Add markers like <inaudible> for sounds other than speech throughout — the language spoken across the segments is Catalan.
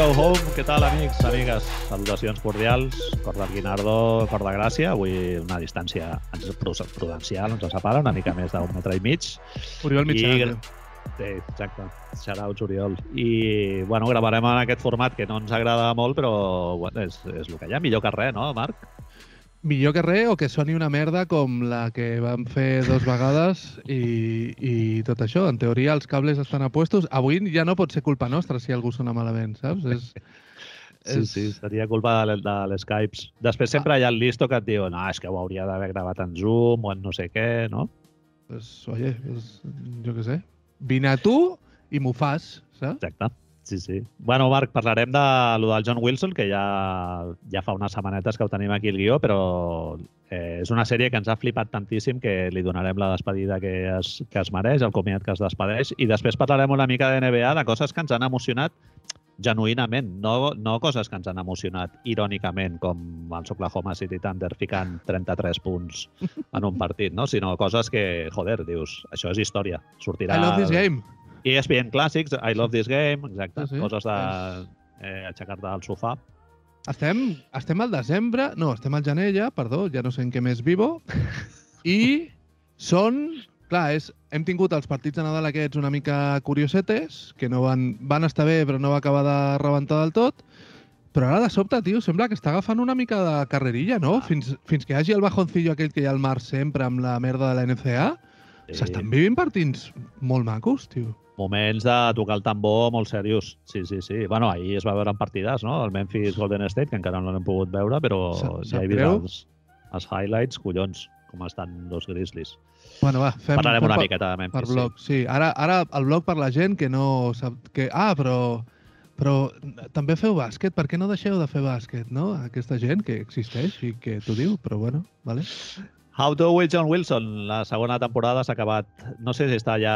Go home. Què tal, amics, amigues? Salutacions cordials. Cor del Guinardó, cor de Gràcia. Avui una distància ens- prudencial ens separa, una mica més d'un metre i mig. Oriol Mitjà. I-. Sí, exacte. Shoutouts, Oriol. I, bueno, gravarem en aquest format que no ens agrada molt, però bueno, és, és el que hi ha. Millor que res, no, Marc? Millor que res o que soni una merda com la que vam fer dos vegades i, i tot això. En teoria els cables estan a puestos. Avui ja no pot ser culpa nostra si algú sona malament, saps? És, Sí, sí, seria culpa de, de l'Skype. Després sempre hi ha el listo que et diu no, és que ho hauria d'haver gravat en Zoom o en no sé què, no? Pues, oye, pues, jo què sé. Vine a tu i m'ho fas, saps? Exacte. Sí, sí. Bueno, Marc, parlarem de lo del John Wilson, que ja, ja fa unes setmanetes que ho tenim aquí al guió, però eh, és una sèrie que ens ha flipat tantíssim que li donarem la despedida que es, que es mereix, el comiat que es despedeix, i després parlarem una mica de NBA, de coses que ens han emocionat genuïnament, no, no coses que ens han emocionat irònicament, com els Oklahoma City Thunder ficant 33 punts en un partit, no? sinó coses que, joder, dius, això és història. Sortirà... I love this game. ESPN Classics, I Love This Game, exacte, Sí, sí. coses de eh, aixecar-te del sofà. Estem, estem al desembre, no, estem al gener ja, perdó, ja no sé en què més vivo, i són, clar, és, hem tingut els partits de Nadal aquests una mica curiosetes, que no van, van estar bé però no va acabar de rebentar del tot, però ara de sobte, tio, sembla que està agafant una mica de carrerilla, no? Ah. Fins, fins que hi hagi el bajoncillo aquell que hi ha al mar sempre amb la merda de la NCA, s'estan vivint partits molt macos, tio. Moments de tocar el tambor molt serios. Sí, sí, sí. Bueno, ahir es va veure en partides, no? El Memphis Golden State, que encara no l'hem pogut veure, però Sa- ja sap he vist els, els highlights, collons, com estan los Grizzlies. Bueno, va, fem, Parlarem fem una per- miqueta de Per Memphis, blog, sí. Ara, ara el blog per la gent que no sap... Que, ah, però, però també feu bàsquet? Per què no deixeu de fer bàsquet, no? Aquesta gent que existeix i que t'ho diu, però bueno, vale. Sí. How to with John Wilson, la segona temporada s'ha acabat. No sé si està ja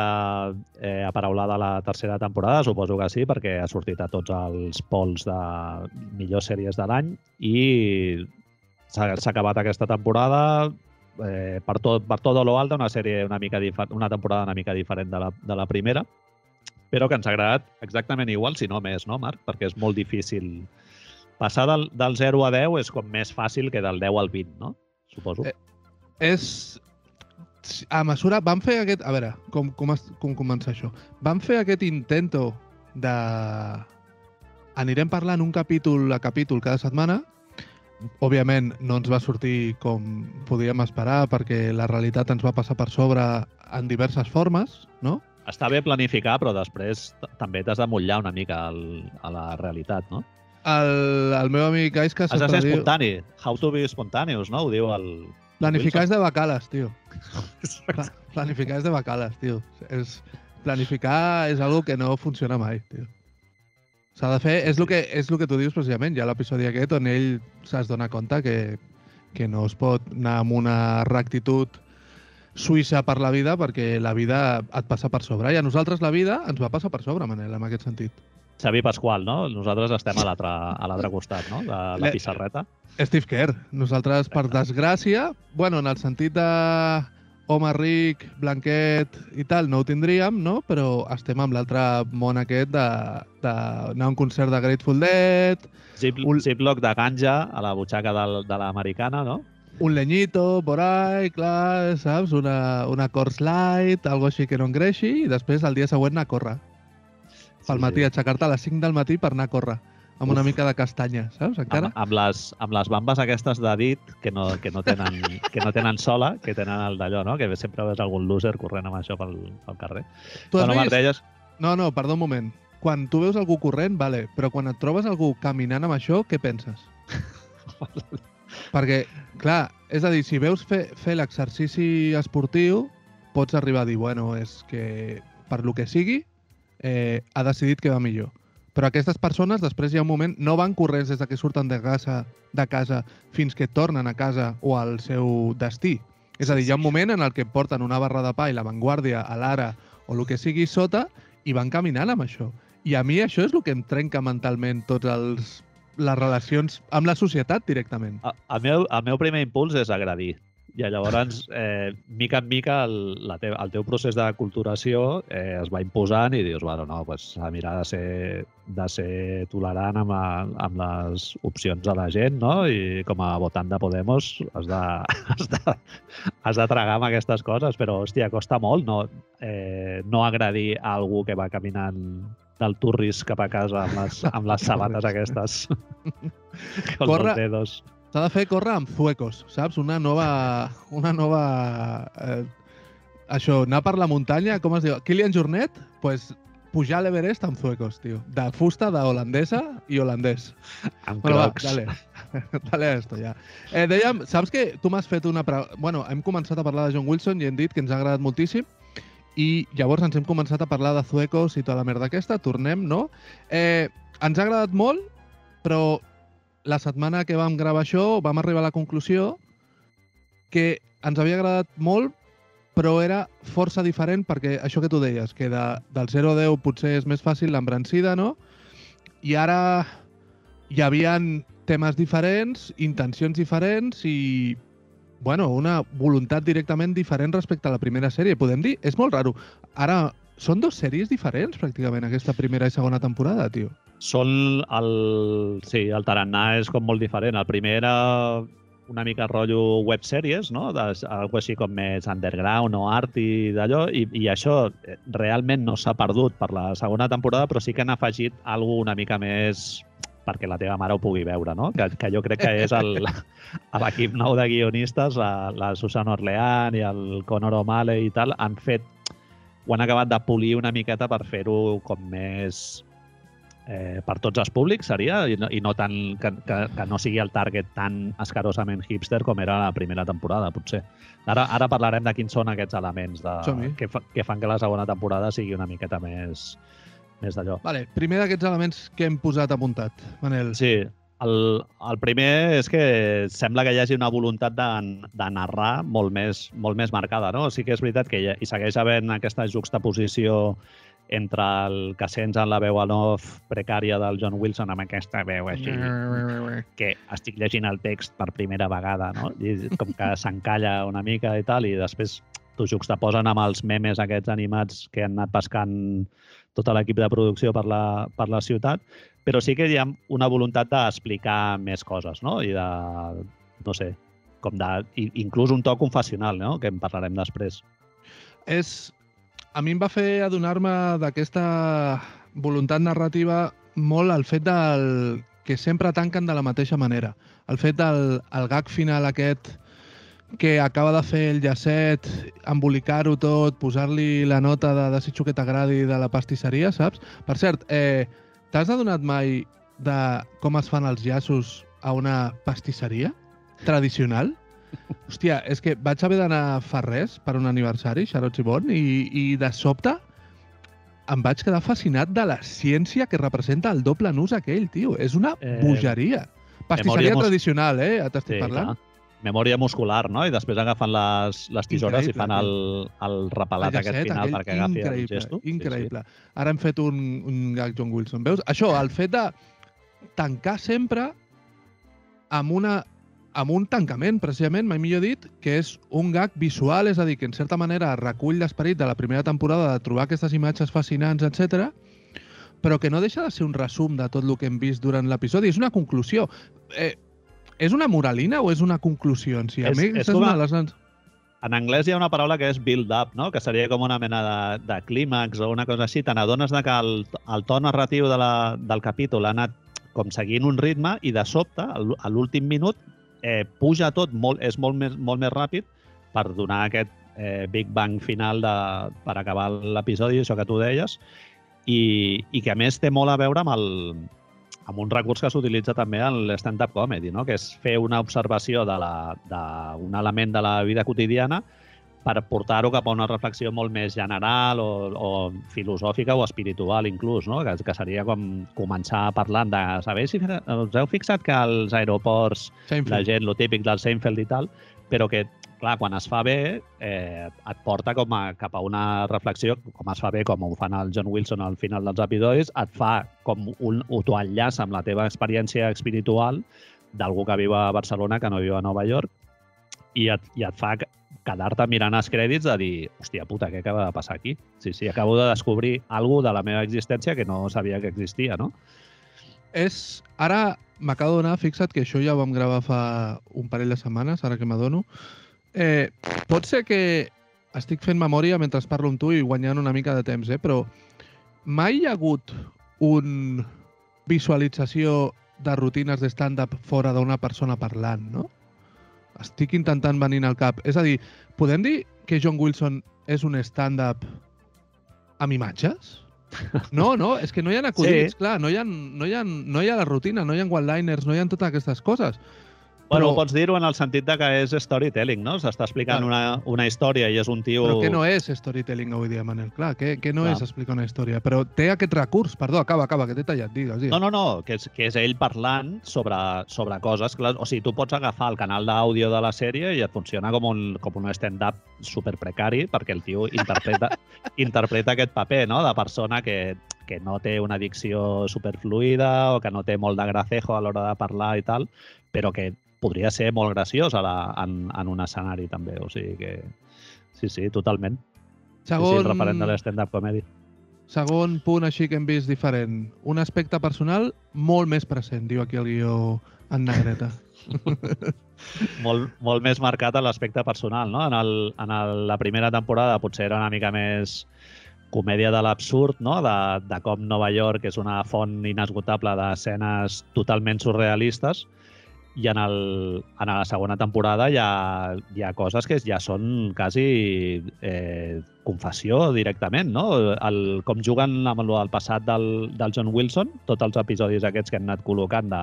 eh, aparaulada la tercera temporada, suposo que sí, perquè ha sortit a tots els pols de millors sèries de l'any i s'ha acabat aquesta temporada eh, per, tot, per tot lo alta, una sèrie una mica una temporada una mica diferent de la, de la primera, però que ens ha agradat exactament igual, si no més, no, Marc? Perquè és molt difícil. Passar del, del 0 a 10 és com més fàcil que del 10 al 20, no? Suposo. Eh, És... A mesura... Vam fer aquest... A veure, com, com, es, com comença això? Vam fer aquest intento de... Anirem parlant un capítol a capítol cada setmana. Òbviament no ens va sortir com podíem esperar perquè la realitat ens va passar per sobre en diverses formes, no? Està bé planificar, però després també t'has de mullar una mica al, a la realitat, no? El, el meu amic Aisca Has de ser diu... espontani. How to be spontaneous, no? Ho diu el... Planificar és de bacales, tio. Pla- Planificar és de bacales, tio. És, planificar és algo que no funciona mai, tio. S'ha de fer... És el que, és el que tu dius precisament. Hi ha l'episodi aquest on ell s'has donar compte que, que no es pot anar amb una rectitud suïssa per la vida perquè la vida et passa per sobre. I a nosaltres la vida ens va passar per sobre, Manel, en aquest sentit. Xavi Pasqual, no? Nosaltres estem a l'altre costat, no? De la pissarreta. Steve Kerr. Nosaltres, per desgràcia, bueno, en el sentit de home ric, blanquet i tal, no ho tindríem, no? Però estem amb l'altre món aquest de, de anar a un concert de Grateful Dead, Zip, Un- Ziploc de ganja a la butxaca del, de l'americana, no? un leñito por ahí, clar, saps? Una, una Coors Light, algo així que no engreixi, i després el dia següent anar a córrer. Pel matí, aixecar-te a les 5 del matí per anar a córrer, amb una Uf. mica de castanya, saps? Encara? Amb, amb, les, amb les bambes aquestes de dit que no, que no, tenen, <laughs> que no tenen sola, que tenen el d'allò, no? Que sempre veus algun loser corrent amb això pel, pel carrer. Tu has Marc, vist? deies... No, no, perdó un moment. Quan tu veus algú corrent, vale, però quan et trobes algú caminant amb això, què penses? <laughs> Perquè, clar, és a dir, si veus fer, fer l'exercici esportiu, pots arribar a dir, bueno, és que per lo que sigui, eh, ha decidit que va millor. Però aquestes persones, després hi ha un moment, no van corrents des de que surten de casa, de casa fins que tornen a casa o al seu destí. És a dir, hi ha un moment en el que porten una barra de pa i la Vanguardia, a l'Ara o el que sigui sota i van caminant amb això. I a mi això és el que em trenca mentalment tots els les relacions amb la societat directament. El, el, meu, el meu primer impuls és agredir. I llavors, eh, mica en mica, el, la te el teu procés de culturació eh, es va imposant i dius, bueno, no, pues, a mirar de ser, de ser tolerant amb, a, amb les opcions de la gent, no? I com a votant de Podemos has de, <laughs> has de, has de tragar amb aquestes coses, però, hòstia, costa molt no, eh, no agredir a algú que va caminant del Turris cap a casa amb les, amb les sabates aquestes. <laughs> <laughs> Corre, dedos. S'ha de fer córrer amb zuecos, saps? Una nova... Una nova... Eh, això, anar per la muntanya, com es diu? Kilian Jornet? pues, pujar a l'Everest amb zuecos, tio. De fusta, de holandesa i holandès. Amb bueno, crocs. Va, dale. <laughs> dale a esto, ja. Eh, dèiem, saps que tu m'has fet una... Bueno, hem començat a parlar de John Wilson i hem dit que ens ha agradat moltíssim i llavors ens hem començat a parlar de zuecos i tota la merda aquesta. Tornem, no? Eh, ens ha agradat molt, però la setmana que vam gravar això vam arribar a la conclusió que ens havia agradat molt, però era força diferent perquè això que tu deies, que de, del 0 a 10 potser és més fàcil l'embrancida, no? I ara hi havia temes diferents, intencions diferents i, bueno, una voluntat directament diferent respecte a la primera sèrie, podem dir. És molt raro. Ara, són dos sèries diferents, pràcticament, aquesta primera i segona temporada, tio. Són el... Sí, el tarannà és com molt diferent. El primer era una mica rotllo web sèries, no? De, algo així com més underground o art i d'allò, i, i això eh, realment no s'ha perdut per la segona temporada, però sí que han afegit alguna una mica més perquè la teva mare ho pugui veure, no? Que, que jo crec que és <laughs> l'equip nou de guionistes, la, la Susana Orleán i el Conor O'Malley i tal, han fet ho han acabat de polir una miqueta per fer-ho com més eh, per tots els públics seria i no, i no tant, que, que, que no sigui el target tan escarosament hipster com era la primera temporada, potser. Ara, ara parlarem de quins són aquests elements de, que, fa, que fan que la segona temporada sigui una miqueta més, més d'allò. Vale, primer d'aquests elements que hem posat apuntat, Manel. Sí, el, el primer és que sembla que hi hagi una voluntat de, de narrar molt més, molt més marcada. No? Sí que és veritat que hi, hi segueix havent aquesta juxtaposició entre el que sents en la veu en off precària del John Wilson amb aquesta veu així, que estic llegint el text per primera vegada, no? I com que s'encalla una mica i tal, i després t'ho juxtaposen amb els memes aquests animats que han anat pescant tot l'equip de producció per la, per la ciutat, però sí que hi ha una voluntat d'explicar més coses, no? I de, no sé, com de, inclús un to confessional, no? Que en parlarem després. És, a mi em va fer adonar-me d'aquesta voluntat narrativa molt el fet del que sempre tanquen de la mateixa manera. El fet del el gag final aquest que acaba de fer el llacet, embolicar-ho tot, posar-li la nota de desitjo que t'agradi de la pastisseria, saps? Per cert, eh, t'has adonat mai de com es fan els llaços a una pastisseria tradicional? Hòstia, és que vaig haver d'anar fa res per un aniversari, Xarots i Bon, i, i de sobte em vaig quedar fascinat de la ciència que representa el doble nus aquell, tio. És una eh, bogeria. Pastisseria mus... tradicional, eh? T'estic sí, parlant. Clar. Memòria muscular, no? I després agafen les, les tisores increïble, i fan el, el repelat el aquest final perquè agafi el gesto. Increïble. Sí, sí. Ara hem fet un, un gag John Wilson. Veus? Això, el fet de tancar sempre amb una amb un tancament, precisament, mai millor dit, que és un gag visual, és a dir, que en certa manera recull l'esperit de la primera temporada de trobar aquestes imatges fascinants, etc, però que no deixa de ser un resum de tot el que hem vist durant l'episodi. És una conclusió. Eh, és una moralina o és una conclusió en si? A és, mi, és, és una de les... En anglès hi ha una paraula que és build up, no? que seria com una mena de, de clímax o una cosa així. Te n'adones que el, el to narratiu de la, del capítol ha anat com seguint un ritme i de sobte, a l'últim minut, eh, puja tot, molt, és molt més, molt més ràpid per donar aquest eh, Big Bang final de, per acabar l'episodi, això que tu deies, i, i que a més té molt a veure amb, el, amb un recurs que s'utilitza també en l'stand-up comedy, no? que és fer una observació d'un element de la vida quotidiana per portar-ho cap a una reflexió molt més general o, o filosòfica o espiritual inclús, no? que, que seria com començar parlant de saber si us heu fixat que als aeroports Seinfeld. la gent, lo típic del Seinfeld i tal, però que clar, quan es fa bé, eh, et porta com a, cap a una reflexió, com es fa bé, com ho fan el John Wilson al final dels episodis, et fa com un, enllaça amb la teva experiència espiritual d'algú que viu a Barcelona que no viu a Nova York i et, i et fa quedar-te mirant els crèdits de dir, hòstia puta, què acaba de passar aquí? Sí, sí, acabo de descobrir alguna de la meva existència que no sabia que existia, no? És... Ara m'acabo d'adonar, fixa't que això ja ho vam gravar fa un parell de setmanes, ara que m'adono. Eh, pot ser que estic fent memòria mentre parlo amb tu i guanyant una mica de temps, eh? però mai hi ha hagut un visualització de rutines de stand-up fora d'una persona parlant, no? Estic intentant venir al cap. És a dir, podem dir que John Wilson és un stand-up amb imatges? <laughs> No, no, és que no hi ha acudits, sí. clar, no hi ha, no, hi ha, no hi ha la rutina, no hi ha one-liners, no hi ha totes aquestes coses. Bueno, però... pots dir-ho en el sentit de que és storytelling, no? S'està explicant clar. una, una història i és un tio... Però què no és storytelling avui dia, Manel? Clar, què, què no clar. és explicar una història? Però té aquest recurs, perdó, acaba, acaba, que t'he tallat, digues, digues. No, no, no, que és, que és ell parlant sobre, sobre coses. Clar, o sigui, tu pots agafar el canal d'àudio de la sèrie i et funciona com un, com un stand-up super precari perquè el tio interpreta, <laughs> interpreta aquest paper, no?, de persona que, que no té una dicció superfluida o que no té molt de gracejo a l'hora de parlar i tal, però que podria ser molt graciós a la, en, en un escenari també. O sigui que sí, sí, totalment. Segon... Sí, sí, el referent de l'stand-up comedy. Segon punt així que hem vist diferent. Un aspecte personal molt més present, diu aquí el guió en negreta. <laughs> molt, molt més marcat a l'aspecte personal, no? En, el, en el, la primera temporada potser era una mica més comèdia de l'absurd, no? de, de com Nova York és una font inesgotable d'escenes totalment surrealistes, i en, el, en la segona temporada hi ha, hi ha coses que ja són quasi eh, confessió directament, no? El, com juguen amb el passat del, del John Wilson, tots els episodis aquests que han anat col·locant de,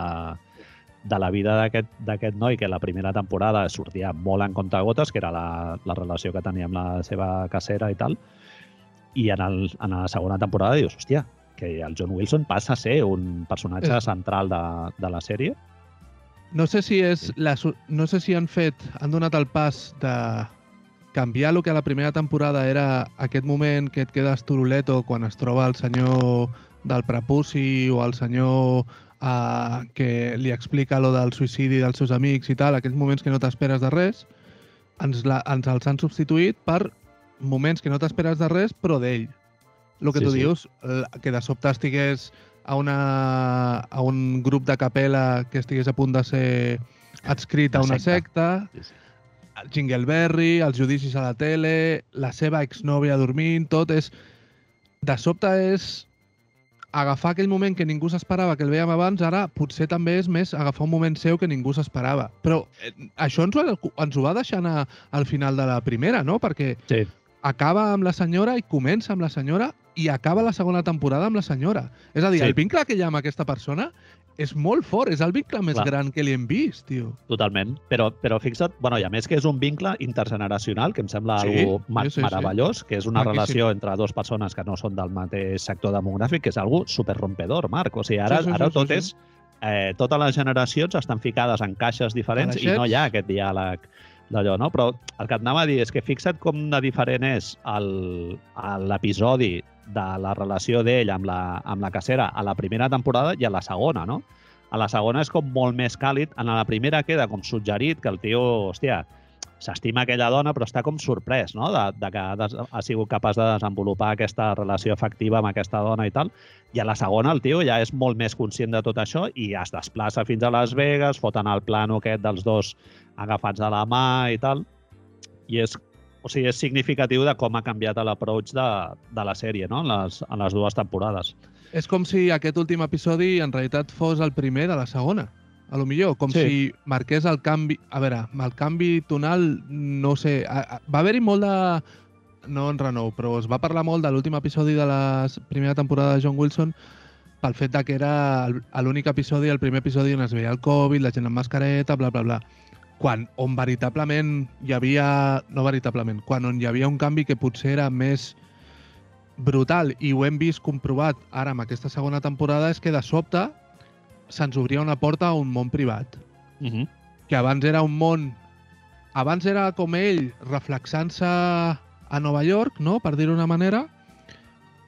de la vida d'aquest noi, que la primera temporada sortia molt en gotes, que era la, la relació que tenia amb la seva casera i tal, i en, el, en la segona temporada dius, hòstia, que el John Wilson passa a ser un personatge central de, de la sèrie no sé si és la, no sé si han fet, han donat el pas de canviar el que a la primera temporada era aquest moment que et quedes turuleto quan es troba el senyor del prepuci o el senyor uh, que li explica lo del suïcidi dels seus amics i tal, aquests moments que no t'esperes de res, ens, la, ens els han substituït per moments que no t'esperes de res, però d'ell. El que sí, tu sí. dius, que de sobte estigués a, una, a un grup de capella que estigués a punt de ser adscrit a una secta, sí, sí. Jingleberry, els judicis a la tele, la seva exnòvia dormint, tot és... De sobte és agafar aquell moment que ningú s'esperava, que el veiem abans, ara potser també és més agafar un moment seu que ningú s'esperava. Però eh, això ens ho, ens ho va deixant a, al final de la primera, no? Perquè sí. acaba amb la senyora i comença amb la senyora i acaba la segona temporada amb la senyora. És a dir, sí. el vincle que hi ha amb aquesta persona és molt fort, és el vincle més Clar. gran que li hem vist, tio. Totalment, però, però fixa't, bueno, i a més que és un vincle intergeneracional, que em sembla sí, algo mar sí, sí, meravellós, sí. que és una Maquíssim. relació entre dues persones que no són del mateix sector demogràfic, que és algo superrompedor, Marc. O sigui, ara, sí, sí, ara sí, tot sí, és... Eh, totes les generacions estan ficades en caixes diferents i no hi ha aquest diàleg d'allò, no? Però el que et anava a dir és que fixa't com de diferent és l'episodi de la relació d'ell amb, la, amb la casera a la primera temporada i a la segona, no? A la segona és com molt més càlid. En la primera queda com suggerit que el tio, hòstia, s'estima aquella dona però està com sorprès no? de, de que ha, des, ha sigut capaç de desenvolupar aquesta relació afectiva amb aquesta dona i tal. I a la segona el tio ja és molt més conscient de tot això i es desplaça fins a Las Vegas, foten el plano aquest dels dos agafats de la mà i tal. I és o sigui, és significatiu de com ha canviat l'approach de, de la sèrie no? en, les, en les dues temporades. És com si aquest últim episodi en realitat fos el primer de la segona. A lo millor, com sí. si marqués el canvi... A veure, el canvi tonal, no sé... Va haver-hi molt de... No en renou, però es va parlar molt de l'últim episodi de la primera temporada de John Wilson pel fet de que era l'únic episodi, el primer episodi on es veia el Covid, la gent amb mascareta, bla, bla, bla quan on veritablement hi havia, no veritablement, quan on hi havia un canvi que potser era més brutal i ho hem vist comprovat ara amb aquesta segona temporada és que de sobte se'ns obria una porta a un món privat. Uh mhm. -huh. Que abans era un món... Abans era com ell reflexant-se a Nova York, no? per dir-ho d'una manera.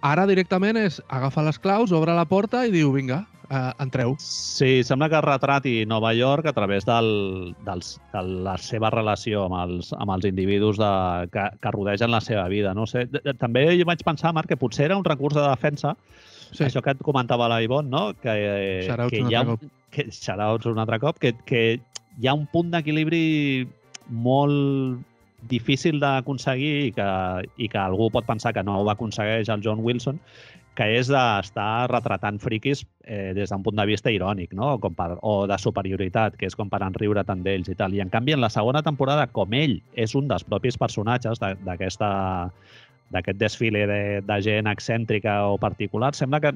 Ara directament és agafa les claus, obre la porta i diu, vinga, uh, entreu. Sí, sembla que retrati Nova York a través del, dels, de la seva relació amb els, amb els individus de, que, que rodegen la seva vida. No sé. També jo vaig pensar, Marc, que potser era un recurs de defensa Sí. Això que et comentava la Ivonne, no? Que, que hi ha un, que, shoutouts un altre cop, que, que hi ha un punt d'equilibri molt difícil d'aconseguir i, que, i que algú pot pensar que no ho aconsegueix el John Wilson, que és d'estar retratant friquis eh, des d'un punt de vista irònic, no? Com per, o de superioritat, que és com per enriure tant d'ells i tal. I en canvi, en la segona temporada, com ell és un dels propis personatges d'aquesta d'aquest desfile de, de gent excèntrica o particular, sembla que,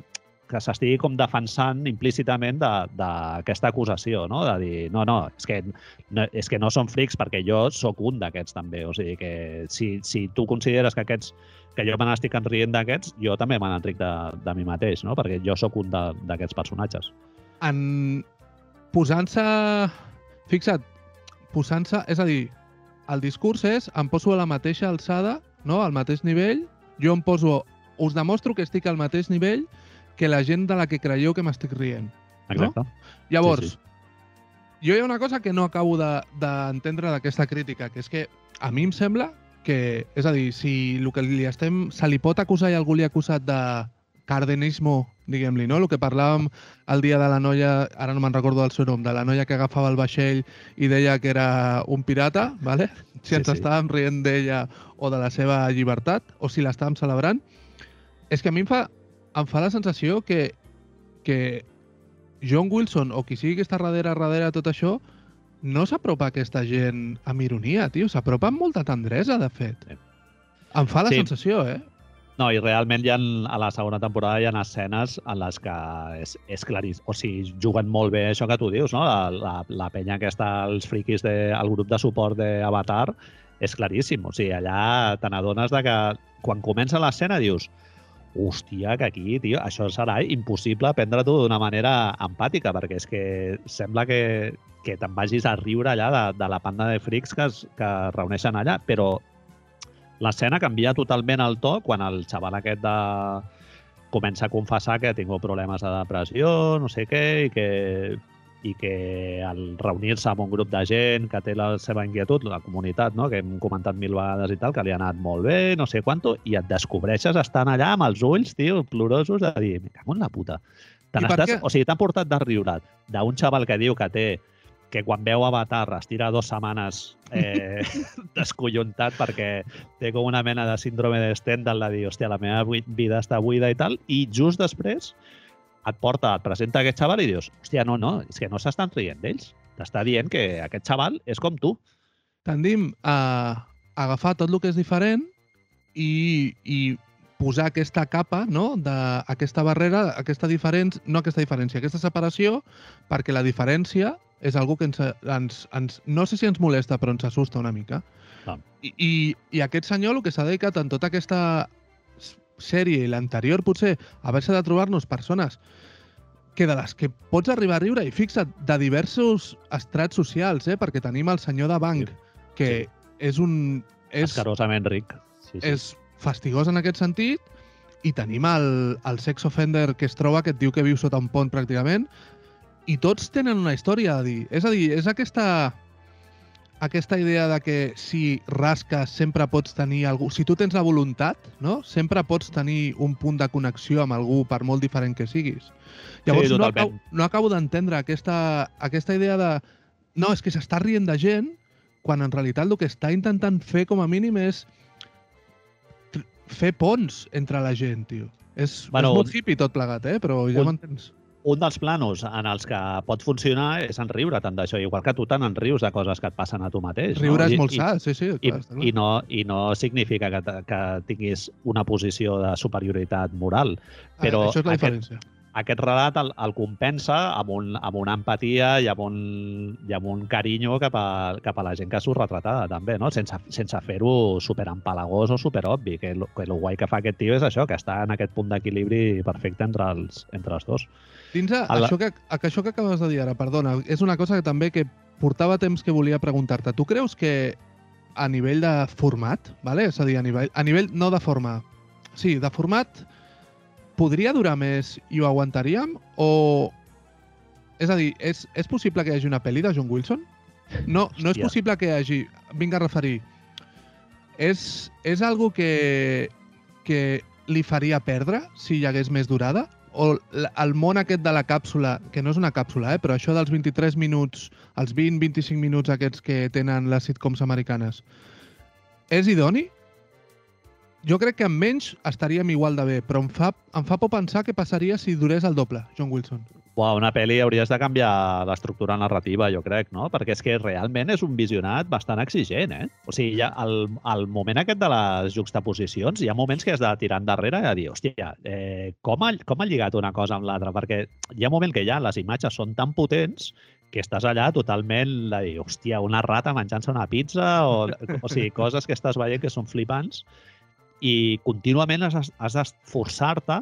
que s'estigui com defensant implícitament d'aquesta acusació, no? de dir, no, no, és que no, és que no són frics perquè jo sóc un d'aquests també. O sigui que si, si tu consideres que aquests que jo me n'estic enrient d'aquests, jo també me n'enric de, de mi mateix, no? perquè jo sóc un d'aquests personatges. En posant-se... Fixa't, posant-se... És a dir, el discurs és em poso a la mateixa alçada no? al mateix nivell, jo em poso, us demostro que estic al mateix nivell que la gent de la que creieu que m'estic rient. Exacte. No? Llavors, sí, sí. jo hi ha una cosa que no acabo d'entendre de, d'aquesta crítica, que és que a mi em sembla que, és a dir, si el que li estem, se li pot acusar i algú li ha acusat de cardenismo, diguem-li, no? El que parlàvem el dia de la noia, ara no me'n recordo del seu nom, de la noia que agafava el vaixell i deia que era un pirata, ¿vale? si ens sí, sí. estàvem rient d'ella o de la seva llibertat, o si l'estàvem celebrant, és que a mi em fa, em fa la sensació que, que John Wilson, o qui sigui que està darrere, darrere tot això, no s'apropa aquesta gent amb ironia, tio. S'apropa amb molta tendresa, de fet. Sí. Em fa la sí. sensació, eh? No, i realment hi ha, a la segona temporada hi ha escenes en les que és, és claríssim. O sigui, juguen molt bé això que tu dius, no? La, la, la penya que està als friquis del de, grup de suport d'Avatar és claríssim. O sigui, allà te n'adones de que quan comença l'escena dius hòstia, que aquí, tio, això serà impossible prendre-t'ho d'una manera empàtica, perquè és que sembla que, que te'n vagis a riure allà de, de la panda de frics que es, que es reuneixen allà, però L'escena canvia totalment el to quan el xaval aquest de... comença a confessar que tingut problemes de depressió, no sé què, i que, i que al reunir-se amb un grup de gent que té la seva inquietud, la comunitat, no? que hem comentat mil vegades i tal, que li ha anat molt bé, no sé quanto, i et descobreixes estan allà amb els ulls, tio, plorosos, de dir, me cago en la puta. Estàs, o sigui, t'han portat de riure d'un xaval que diu que té que quan veu Avatar es tira dues setmanes eh, <laughs> descollontat perquè té com una mena de síndrome de Stendhal de dir, hòstia, la meva vida està buida i tal, i just després et porta, et presenta aquest xaval i dius, hòstia, no, no, és que no s'estan rient d'ells. T'està dient que aquest xaval és com tu. Tendim a agafar tot el que és diferent i, i posar aquesta capa, no? d'aquesta barrera, aquesta diferència, no aquesta diferència, aquesta separació, perquè la diferència és algo que ens, ens, ens, no sé si ens molesta, però ens assusta una mica. Ah. I, i, I aquest senyor el que s'ha dedicat en tota aquesta sèrie i l'anterior potser haver-se de trobar-nos persones que de les que pots arribar a riure, i fixa't, de diversos estrats socials, eh? perquè tenim el senyor de banc, sí. que sí. és un... És, Escarosament ric. Sí, sí. És fastigós en aquest sentit, i tenim el, el sex offender que es troba, que et diu que viu sota un pont pràcticament, i tots tenen una història a dir. És a dir, és aquesta aquesta idea de que si rasques sempre pots tenir algú... Si tu tens la voluntat, no? sempre pots tenir un punt de connexió amb algú per molt diferent que siguis. Llavors, sí, no acabo, no acabo d'entendre aquesta, aquesta idea de no, és que s'està rient de gent quan en realitat el que està intentant fer com a mínim és fer ponts entre la gent, tio. És, bueno, és molt hippie tot plegat, eh? però ja m'entens un dels planos en els que pot funcionar és en riure tant d'això, igual que tu tant en rius de coses que et passen a tu mateix. Riure no? és molt sa, sí, sí. Clar, i, i, no, I no significa que, que tinguis una posició de superioritat moral. Ah, però ah, això és la diferència. Aquest, relat el, el compensa amb, un, amb una empatia i amb un, i amb un carinyo cap a, cap a la gent que surt retratada, també, no? sense, sense fer-ho superempalagós o superobvi, que, que el guai que fa aquest tio és això, que està en aquest punt d'equilibri perfecte entre els, entre els dos. Dins a, el... això, que, a, això que acabes de dir ara, perdona, és una cosa que també que portava temps que volia preguntar-te. Tu creus que a nivell de format, vale? és a dir, a nivell, a nivell no de forma, sí, de format, podria durar més i ho aguantaríem? O, És a dir, és, és possible que hi hagi una pel·li de John Wilson? No, no és Hòstia. possible que hi hagi... Vinga a referir. És, és algo que, que li faria perdre si hi hagués més durada? O el món aquest de la càpsula, que no és una càpsula, eh, però això dels 23 minuts, els 20-25 minuts aquests que tenen les sitcoms americanes, és idoni? Jo crec que amb menys estaríem igual de bé, però em fa, em fa por pensar què passaria si durés el doble, John Wilson. Uau, una pel·li hauries de canviar l'estructura narrativa, jo crec, no? Perquè és que realment és un visionat bastant exigent, eh? O sigui, ja el, el moment aquest de les juxtaposicions, hi ha moments que has de tirar endarrere i dir, hòstia, eh, com, ha, com ha lligat una cosa amb l'altra? Perquè hi ha un moment que ja les imatges són tan potents que estàs allà totalment de dir, hòstia, una rata menjant-se una pizza, o, o sigui, coses que estàs veient que són flipants i contínuament has, has d'esforçar-te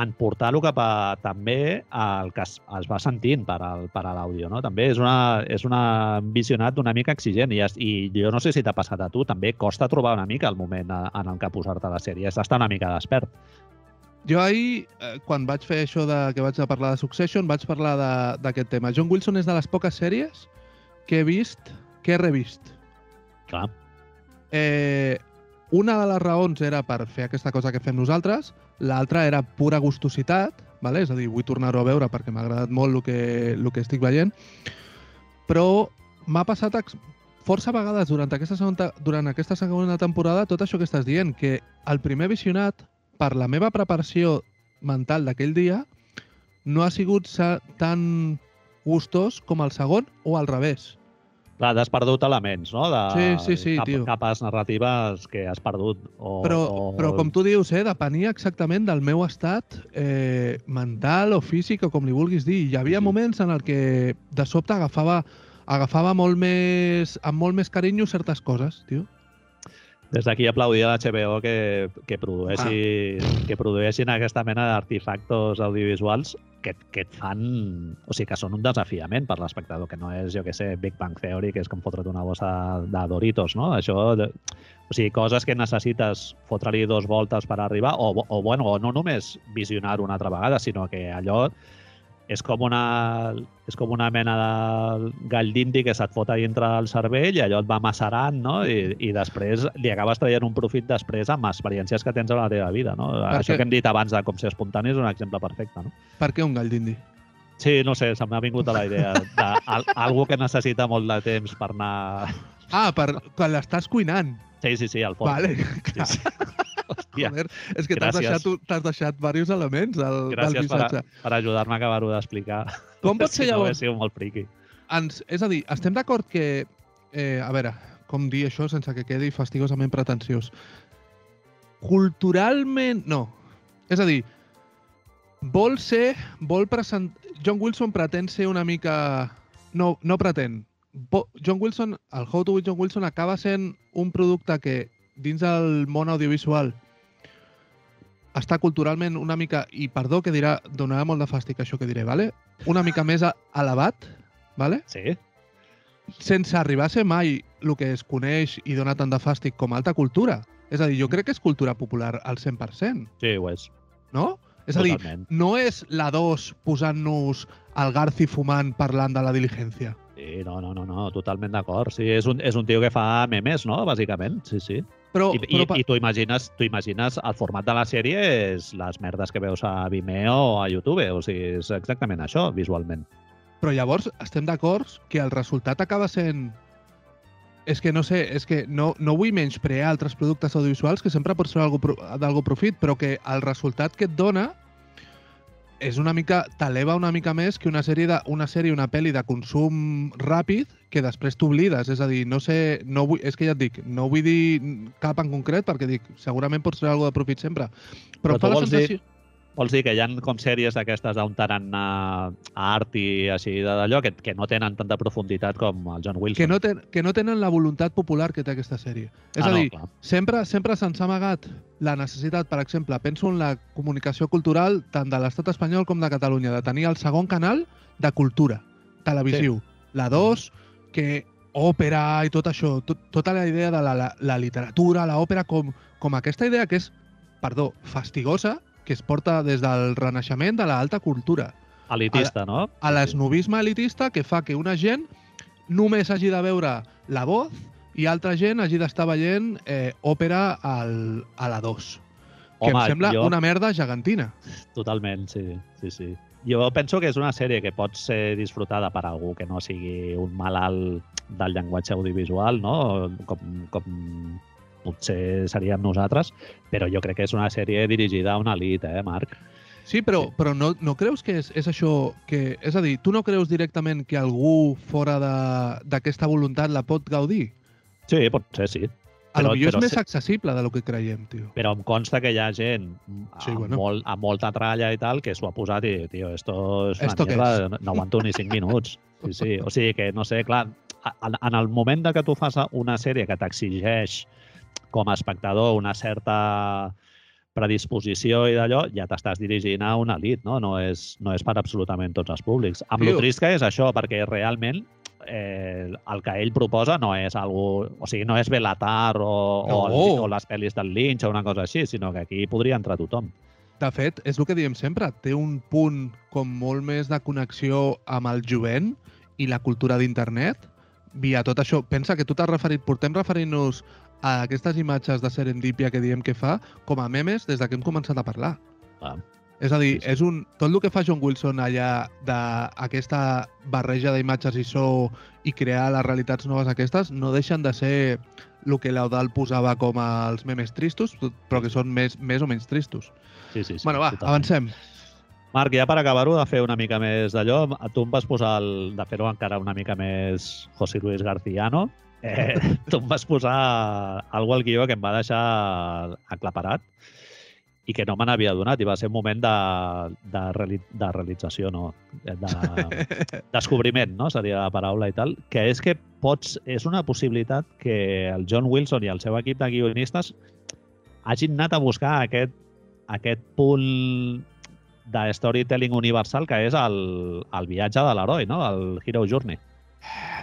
en portar-lo cap a també el que es, es va sentint per, al, per a l'àudio. No? També és, una, és una un visionat una mica exigent i, es- i jo no sé si t'ha passat a tu, també costa trobar una mica el moment a- en el que posar-te la sèrie. Has d'estar una mica despert. Jo ahir, eh, quan vaig fer això de que vaig a parlar de Succession, vaig parlar de- d'aquest tema. John Wilson és de les poques sèries que he vist, que he revist. Clar. Eh, una de les raons era per fer aquesta cosa que fem nosaltres, l'altra era pura gustositat, vale? és a dir, vull tornar-ho a veure perquè m'ha agradat molt el que, el que estic veient, però m'ha passat força vegades durant aquesta, segona, durant aquesta segona temporada tot això que estàs dient, que el primer visionat, per la meva preparació mental d'aquell dia, no ha sigut tan gustós com el segon o al revés. Clar, has perdut elements, no? De, Sí, sí, sí, cap, tio. Capes narratives que has perdut. O, Però, o... però com tu dius, eh, depenia exactament del meu estat eh, mental o físic o com li vulguis dir. Hi havia Sí. moments en el que de sobte agafava agafava molt més, amb molt més carinyo certes coses, tio. Des d'aquí aplaudir a l'HBO que, que, produeixi, Ah. que produeixin aquesta mena d'artefactos audiovisuals que, que et fan... O sigui, que són un desafiament per l'espectador, que no és, jo que sé, Big Bang Theory, que és com fotre't una bossa de Doritos, no? Això... O sigui, coses que necessites fotre-li dos voltes per arribar, o, o, bueno, o no només visionar una altra vegada, sinó que allò és com una, és com una mena de gall d'indi que se't fot a dintre del cervell i allò et va macerant, no? I, i després li acabes traient un profit després amb experiències que tens a la teva vida, no? Això Perquè- que hem dit abans de com ser espontani és un exemple perfecte, no? Per què un gall d'indi? Sí, no sé, se m'ha vingut a la idea d'algú que necessita molt de temps per anar... Ah, per, quan l'estàs cuinant. Sí, sí, sí, al fons. Vale, Sí, sí. Hòstia, Joder, és que t'has deixat, t'has deixat diversos elements del, del gràcies per, missatge. a, per ajudar-me a acabar-ho d'explicar. Com pot <laughs> ser si no, llavors? he sigut molt friqui. ens, és a dir, estem d'acord que... Eh, a veure, com dir això sense que quedi fastigosament pretensiós? Culturalment, no. És a dir, vol ser... Vol present... John Wilson pretén ser una mica... No, no pretén. John Wilson, el How to with John Wilson acaba sent un producte que dins del món audiovisual està culturalment una mica, i perdó que dirà, donarà molt de fàstic això que diré, vale? una mica més elevat, vale? Sí? sense arribar a ser mai el que es coneix i dona tant de fàstic com alta cultura. És a dir, jo crec que és cultura popular al 100%, Sí, ho és. no? És a dir, Totalment. no és la 2 posant-nos el Garci fumant parlant de la diligència. Sí, no, no, no, no totalment d'acord. Sí, és un, és un tio que fa memes, no?, bàsicament. Sí, sí. Però, I, i, però, pa- i tu imagines, tu imagines el format de la sèrie és les merdes que veus a Vimeo o a YouTube. O sigui, és exactament això, visualment. però llavors estem d'acord que el resultat acaba sent... És que no sé, és que no, no vull menysprear altres productes audiovisuals que sempre pot ser d'algú profit, però que el resultat que et dona és una mica t'eleva una mica més que una sèrie de una sèrie una pel·li de consum ràpid que després t'oblides, és a dir, no sé, no vull, és que ja et dic, no vull dir cap en concret perquè dic, segurament pot ser algo de profit sempre, però, Però fa la vols dir- sensació... Vols dir que hi ha com sèries d'aquestes on taran a, art i així d'allò que, que no tenen tanta profunditat com el John Wilson. que no, ten, que no tenen la voluntat popular que té aquesta sèrie. És ah, a dir, no, clar. sempre sempre se'ns ha amagat la necessitat, per exemple, penso en la comunicació cultural tant de l'estat espanyol com de Catalunya, de tenir el segon canal de cultura, televisiu. La 2, que òpera i tot això, tot, tota la idea de la, la, la literatura, l'òpera, com, com aquesta idea que és, perdó, fastigosa, que es porta des del renaixement de l'alta cultura. Elitista, no? a l'esnovisme elitista que fa que una gent només hagi de veure la voz i altra gent hagi d'estar veient eh, òpera al, a la 2. Que Home, em sembla jo- una merda gegantina. Totalment, sí, sí, sí. Jo penso que és una sèrie que pot ser disfrutada per algú que no sigui un malalt del llenguatge audiovisual, no? Com, com potser seríem nosaltres, però jo crec que és una sèrie dirigida a una elit, eh, Marc? Sí, però, Sí. però no, no creus que és, és això que... És a dir, tu no creus directament que algú fora d'aquesta voluntat la pot gaudir? Sí, pot ser, sí. A lo Però- millor és però més sí. accessible de lo que creiem, tio. Però em consta que hi ha gent amb, Sí, bueno. molt, amb molta tralla i tal que s'ho ha posat i, tio, esto és una ¿Esto mierda, no, no aguanto ni 5 minuts. Sí, sí. O sigui que, no sé, clar, a- en, en el moment de que tu fas una sèrie que t'exigeix com a espectador una certa predisposició i d'allò, ja t'estàs dirigint a una elit, no? No és, no és per absolutament tots els públics. Amb Tio. lo trist que és això, perquè realment eh, el que ell proposa no és algo, o sigui, no és Belatar o, o, el, No. o les pel·lis del Lynch o una cosa així, sinó que aquí podria entrar tothom. De fet, és el que diem sempre, té un punt com molt més de connexió amb el jovent i la cultura d'internet via tot això. Pensa que tu t'has referit, portem referint-nos a aquestes imatges de serendípia que diem que fa com a memes des de que hem començat a parlar. Ah. És a dir, Sí, sí. és un, tot el que fa John Wilson allà d'aquesta barreja d'imatges i so i crear les realitats noves aquestes no deixen de ser el que l'Eudal posava com els memes tristos, però que són més, més o menys tristos. Sí, sí, sí. bueno, va, totalment. avancem. Marc, ja per acabar-ho, de fer una mica més d'allò, tu em vas posar, el, de fer-ho encara una mica més José Luis Garciano, eh, tu em vas posar algo al guió que em va deixar aclaparat i que no me n'havia donat, i va ser un moment de, de, reali de realització, no, de <laughs> descobriment, no? seria la paraula i tal, que és que pots, és una possibilitat que el John Wilson i el seu equip de guionistes hagin anat a buscar aquest, aquest punt de storytelling universal que és el, el viatge de l'heroi, no? el Hero Journey.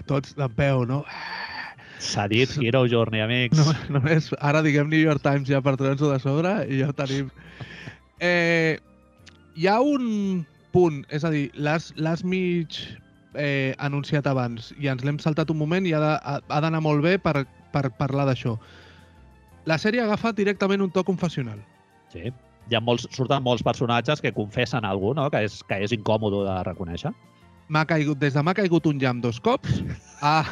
Tots de peu, no? S'ha dit Hero Journey, amics. no només ara diguem New York Times ja per treure'ns-ho de sobre i ja ho tenim. Eh, hi ha un punt, és a dir, l'has mig eh, anunciat abans i ens l'hem saltat un moment i ha d'anar molt bé per, per parlar d'això. La sèrie ha agafat directament un to confessional. Sí. Hi ha molts, surten molts personatges que confessen algú, no? que, és, que és incòmode de reconèixer. M'ha caigut, des de m'ha caigut un llamp dos cops a,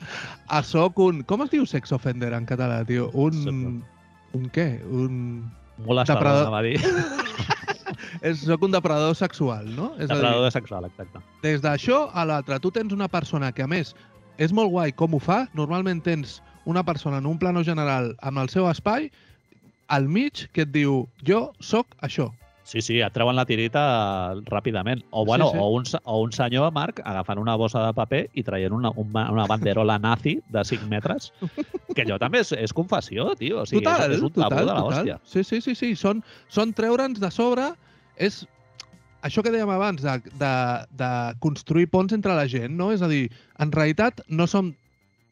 <laughs> a soc un... Com es diu sex offender en català, tio? Un... Un què? Un... Molestador, Depredador. anava a dir. <laughs> És, soc un depredador sexual, no? És a dir, Depredador sexual, exacte. des d'això a l'altre, tu tens una persona que, a més, és molt guai com ho fa. Normalment tens una persona en un plano general amb el seu espai, al mig, que et diu, jo sóc això. Sí, sí, et treuen la tirita ràpidament. O, bueno, Sí, sí. O, un, o un senyor, Marc, agafant una bossa de paper i traient una, una, una banderola nazi de 5 metres, que allò també és, és confessió, tio. O sigui, total, és, és un tabú total, de l'hòstia. Sí, sí, sí, sí. Són, són treure'ns de sobre... És això que dèiem abans, de, de, de construir ponts entre la gent, no? És a dir, en realitat no som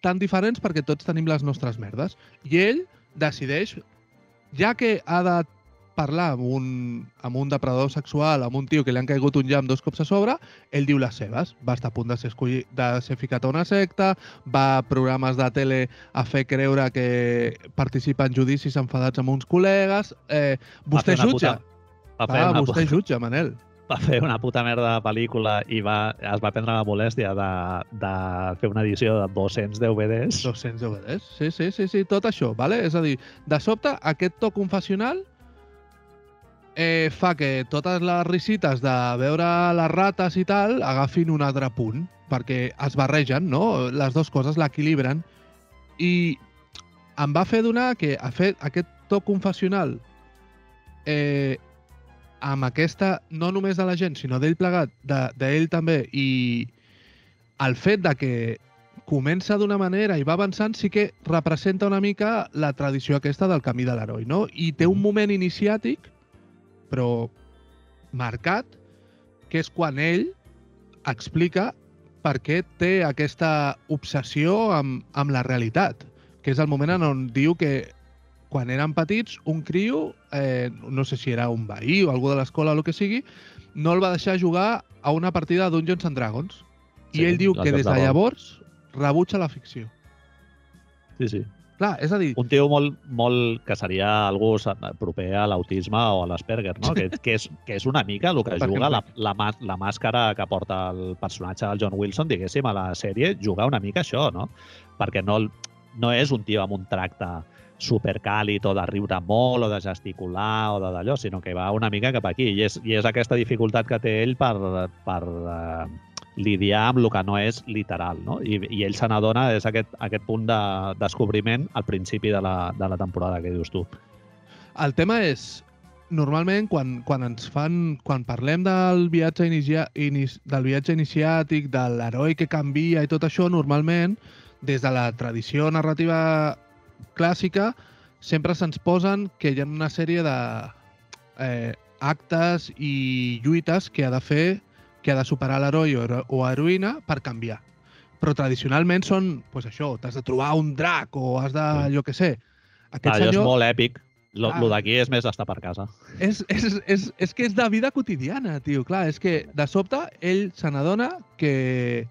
tan diferents perquè tots tenim les nostres merdes. I ell decideix, ja que ha de parlar amb un, amb un depredador sexual, amb un tio que li han caigut un llamp dos cops a sobre, ell diu les seves. Va estar a punt de ser, escollit, de ser ficat a una secta, va a programes de tele a fer creure que participa en judicis enfadats amb uns col·legues. Eh, Va vostè jutja. Va, una, vostè puta, jutja, Manel. va fer una puta merda de pel·lícula i va, es va prendre la molèstia de, de fer una edició de 200 DVDs. 200 DVDs. Sí, sí, sí, sí, tot això, vale? És a dir, de sobte, aquest to confessional eh, fa que totes les risites de veure les rates i tal agafin un altre punt, perquè es barregen, no? Les dues coses l'equilibren. I em va fer donar que ha fet aquest to confessional eh, amb aquesta, no només de la gent, sinó d'ell plegat, de- d'ell també, i el fet de que comença d'una manera i va avançant sí que representa una mica la tradició aquesta del camí de l'heroi, no? I té un moment iniciàtic, però marcat, que és quan ell explica per què té aquesta obsessió amb, amb la realitat, que és el moment en on diu que quan eren petits, un criu, eh, no sé si era un veí o algú de l'escola o el que sigui, no el va deixar jugar a una partida de Dungeons and Dragons. I Sí, ell diu que des de llavors rebutja la ficció. Sí, sí. Clar, és a dir, Un tio molt, molt que seria algú proper a l'autisme o a l'Asperger, no? que, que, és, que és una mica el que juga la, la, la màscara que porta el personatge del John Wilson, diguéssim, a la sèrie, jugar una mica això, no? Perquè no, no és un tio amb un tracte supercàlid o de riure molt o de gesticular o de d'allò, sinó que va una mica cap aquí. I és, i és aquesta dificultat que té ell per, per eh, lidiar amb el que no és literal, no? I, i ell se n'adona, és aquest, aquest punt de descobriment al principi de la, de la temporada que dius tu. el tema és, normalment, quan, quan ens fan... Quan parlem del viatge, inicia, inis, del viatge iniciàtic, de l'heroi que canvia i tot això, normalment, des de la tradició narrativa clàssica, sempre se'ns posen que hi ha una sèrie de eh, actes i lluites que ha de fer, que ha de superar l'heroi o, o heroïna per canviar. Però tradicionalment són, pues això, t'has de trobar un drac o has de, Sí. jo què sé. Aquest allò és senyor molt èpic. Lo, Ah. lo d'aquí és més estar per casa. és, és, és, és que és de vida quotidiana, tio. Clar, és que de sobte ell se n'adona que,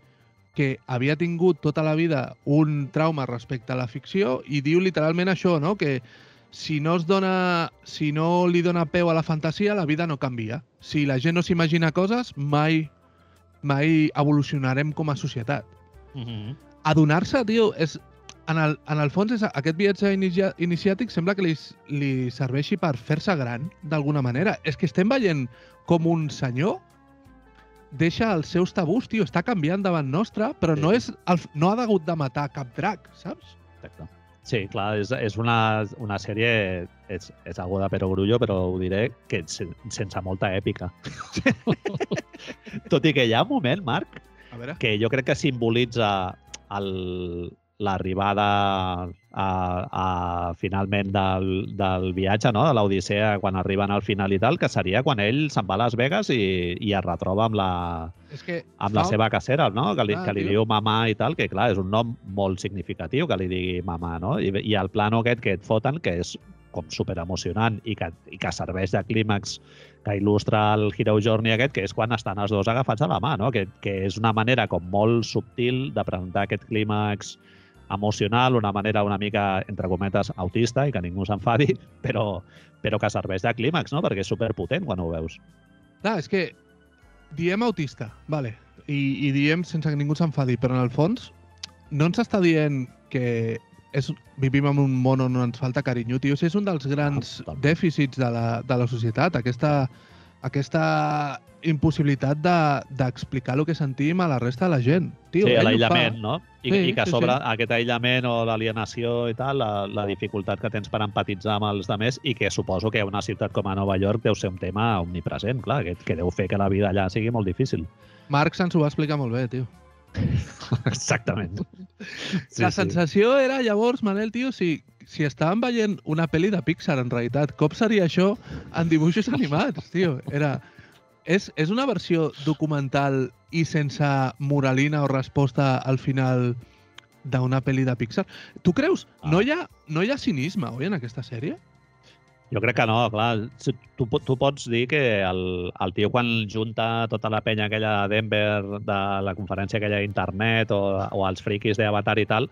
que havia tingut tota la vida un trauma respecte a la ficció i diu literalment això, no? Que si no, es dona, si no li dona peu a la fantasia, la vida no canvia. Si la gent no s'imagina coses, mai, mai evolucionarem com a societat. Mm -hmm. Adonar-se, tio, és, en el, en el fons és aquest viatge inicia, iniciàtic sembla que li, li serveixi per fer-se gran d'alguna manera. És que estem veient com un senyor deixa els seus tabús, tio, està canviant davant nostre, però Sí. no, és el, no ha hagut de matar cap drac, saps? Exacte. Sí, clar, és, és una, una sèrie, és, és algo de perogrullo, però ho diré que sen, sense molta èpica. <laughs> Tot i que hi ha un moment, Marc, A veure. que jo crec que simbolitza l'arribada a, a, finalment del, del viatge, no? de l'Odissea, quan arriben al final i tal, que seria quan ell se'n va a Las Vegas i, i es retroba amb la, És que amb la fa- seva casera, no? que li, Ah, que li diu mamà i tal, que clar, és un nom molt significatiu que li digui mamà, no? I, i el plano aquest que et foten, que és com super emocionant i que, i que serveix de clímax que il·lustra el Hero Journey aquest, que és quan estan els dos agafats a la mà, no? que, que és una manera com molt subtil de presentar aquest clímax emocional, una manera una mica, entre cometes, autista i que ningú s'enfadi, <laughs> però, però que serveix de clímax, no? perquè és superpotent quan ho veus. Clar, és que diem autista, vale, i, i diem sense que ningú s'enfadi, però en el fons no ens està dient que és, vivim en un món on ens falta carinyo, tio. Si és un dels grans totalment. dèficits de la, de la societat, aquesta, aquesta impossibilitat de- d'explicar de, el que sentim a la resta de la gent. Tio, sí, l'aïllament, no? I, Sí, I que a sí, sobre sí. aquest aïllament o l'alienació i tal, la, la dificultat que tens per empatitzar amb els demés i que suposo que una ciutat com a Nova York deu ser un tema omnipresent, clar, que, que deu fer que la vida allà sigui molt difícil. Marx ens ho va explicar molt bé, tio. <laughs> Exactament. <laughs> Sí, la sensació era, llavors, Manel, tio, si, si estàvem veient una pel·li de Pixar, en realitat, com seria això en dibuixos <laughs> animats, tio? Era... És, és una versió documental i sense moralina o resposta al final d'una pel·li de Pixar. Tu creus? Ah. No, hi ha, no hi ha cinisme, oi, en aquesta sèrie? Jo crec que no, clar. Tu, tu pots dir que el, el tio quan junta tota la penya aquella a Denver de la conferència aquella d'internet o, o els friquis d'Avatar i tal,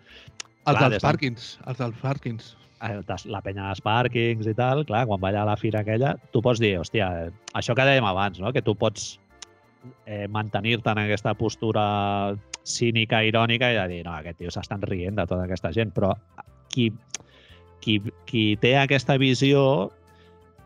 Els Clar, dels de- Parkins. Els dels Parkins. Eh, la penya dels pàrquings i tal, clar, quan va allà a la fira aquella, tu pots dir, hòstia, eh, això que dèiem abans, no? que tu pots eh, mantenir-te en aquesta postura cínica, irònica i de dir, no, aquest tio s'estan rient de tota aquesta gent, però qui, qui, qui té aquesta visió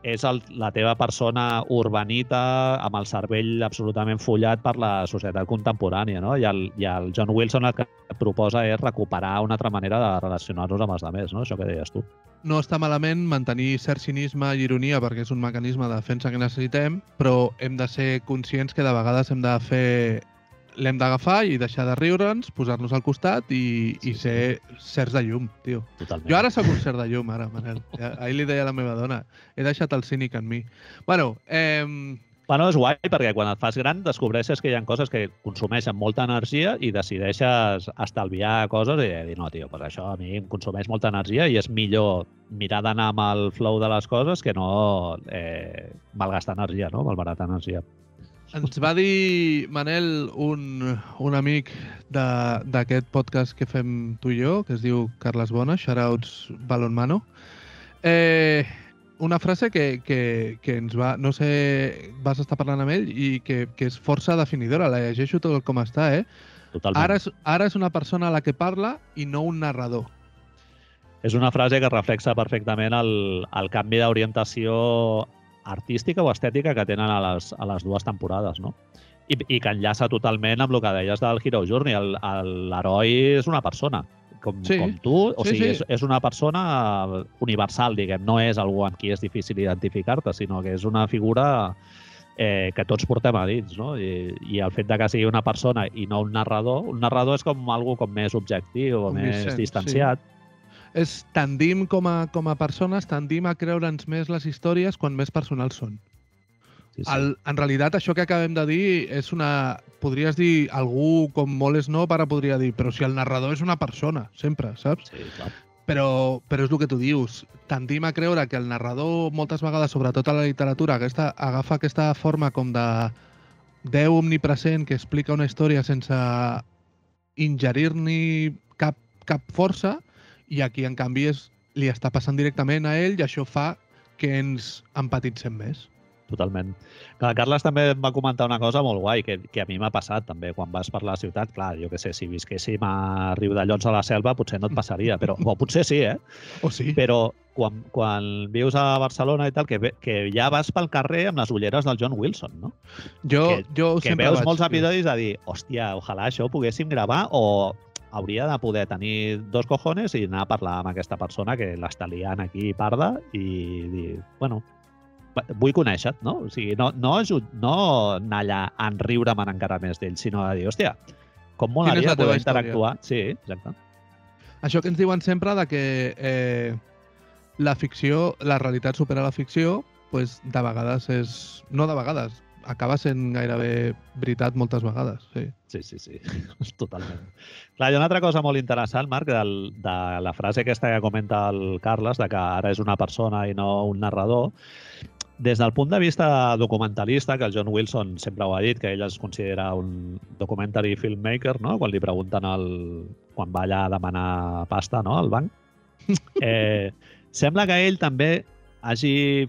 és el, la teva persona urbanita amb el cervell absolutament follat per la societat contemporània, no? I el, i el John Wilson el que proposa és recuperar una altra manera de relacionar-nos amb els altres, no? Això que deies tu. no està malament mantenir cert cinisme i ironia perquè és un mecanisme de defensa que necessitem, però hem de ser conscients que de vegades hem de fer l'hem d'agafar i deixar de riure'ns, posar-nos al costat i, i Sí, ser certs de llum, tio. Totalment. Jo ara sóc un cert de llum, ara, Manel. Ja, ahir li deia a la meva dona, he deixat el cínic en mi. Bueno, eh, Bueno, és guai perquè quan et fas gran descobreixes que hi ha coses que consumeixen molta energia i decideixes estalviar coses i dir, no, tio, pues això a mi em consumeix molta energia i és millor mirar d'anar amb el flow de les coses que no eh, malgastar energia, no? malbaratar energia. Ens va dir, Manel, un, un amic d'aquest podcast que fem tu i jo, que es diu Carles Bona, shoutouts Balonmano, eh, una frase que, que, que ens va... No sé, vas estar parlant amb ell i que, que és força definidora. La llegeixo tot com està, eh? Totalment. Ara és, ara és una persona a la que parla i no un narrador. És una frase que reflexa perfectament el, el canvi d'orientació artística o estètica que tenen a les, a les dues temporades, no? I, I que enllaça totalment amb el que deies del Hero Journey. L'heroi és una persona, com, Sí. com tu. O Sí, sigui, sí. És, és una persona universal, diguem. No és algú amb qui és difícil identificar-te, sinó que és una figura eh, que tots portem a dins, no? I, I el fet de que sigui una persona i no un narrador, un narrador és com algú com més objectiu o més Omniscient, sí. És tendim com a, com a persones, tendim a creure'ns més les històries quan més personals són. Sí, sí. El, en realitat, això que acabem de dir és una... Podries dir, algú com molt snob ara podria dir, però si el narrador és una persona, sempre, saps? Sí, clar. Però, però és el que tu dius. Tendim a creure que el narrador, moltes vegades, sobretot a la literatura, aquesta, agafa aquesta forma com de Déu omnipresent que explica una història sense ingerir-ni cap, cap força i aquí, en canvi, és, li està passant directament a ell i això fa que ens empatitzem més. Totalment. Clar, Carles també em va comentar una cosa molt guai, que, que a mi m'ha passat també quan vas per la ciutat. Clar, jo que sé, si visquéssim a Riudellots a la selva potser no et passaria, però o potser sí, eh? <laughs> O sí? Però quan, quan vius a Barcelona i tal, que, que ja vas pel carrer amb les ulleres del John Wilson, no? Jo, que- jo Que sempre veus vaig molts episodis a dir, hòstia, ojalà això ho poguéssim gravar o hauria de poder tenir dos cojones i anar a parlar amb aquesta persona que l'està liant aquí parda i dir, bueno, vull conèixer-te, no? O sigui, no, no, no anar allà a enriure-me'n encara més d'ell, sinó a dir, hòstia, com molaria poder història? interactuar. Sí, exacte. Això que ens diuen sempre de que eh, la ficció, la realitat supera la ficció, pues, de vegades és... No de vegades, acaba sent gairebé veritat moltes vegades, sí. Sí, sí, sí, <laughs> totalment. Clar, hi ha una altra cosa molt interessant, Marc, del, de la frase aquesta que comenta el Carles, de que ara és una persona i no un narrador. Des del punt de vista documentalista, que el John Wilson sempre ho ha dit, que ell es considera un documentary filmmaker, no? quan li pregunten el, quan va allà a demanar pasta no? al banc, <laughs> eh, sembla que ell també hagi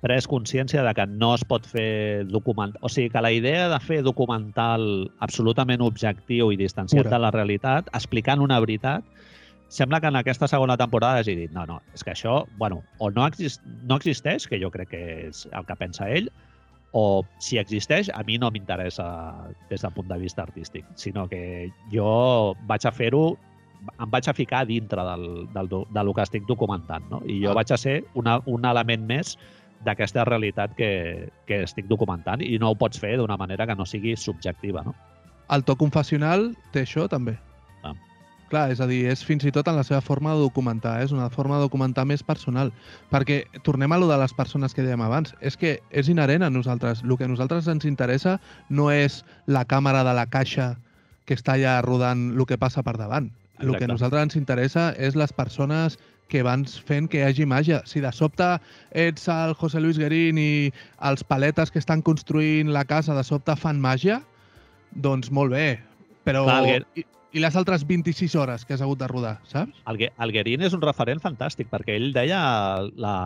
pres consciència de que no es pot fer documental... O sigui, que la idea de fer documental absolutament objectiu i distanciat Pura. de la realitat, explicant una veritat, sembla que en aquesta segona temporada hagi dit no, no, és que això, bueno, o no, exist, no existeix, que jo crec que és el que pensa ell, o si existeix, a mi no m'interessa des del punt de vista artístic, sinó que jo vaig a fer-ho em vaig a ficar dintre del, del, do- del que estic documentant, no? I jo Ah. vaig a ser una, un element més d'aquesta realitat que, que estic documentant i no ho pots fer d'una manera que no sigui subjectiva, no? El to confessional té això també. Ah. Clar, és a dir, és fins i tot en la seva forma de documentar, eh? és una forma de documentar més personal. Perquè, tornem a lo de les persones que dèiem abans, és que és inherent a nosaltres. El que a nosaltres ens interessa no és la càmera de la caixa que està allà rodant el que passa per davant. El que a nosaltres ens interessa és les persones que van fent que hi hagi màgia. Si de sobte ets el José Luis Guerín i els paletes que estan construint la casa de sobte fan màgia, doncs molt bé. Però... Clar, I, I les altres 26 hores que has hagut de rodar, saps? El, el Guerin és un referent fantàstic perquè ell deia la,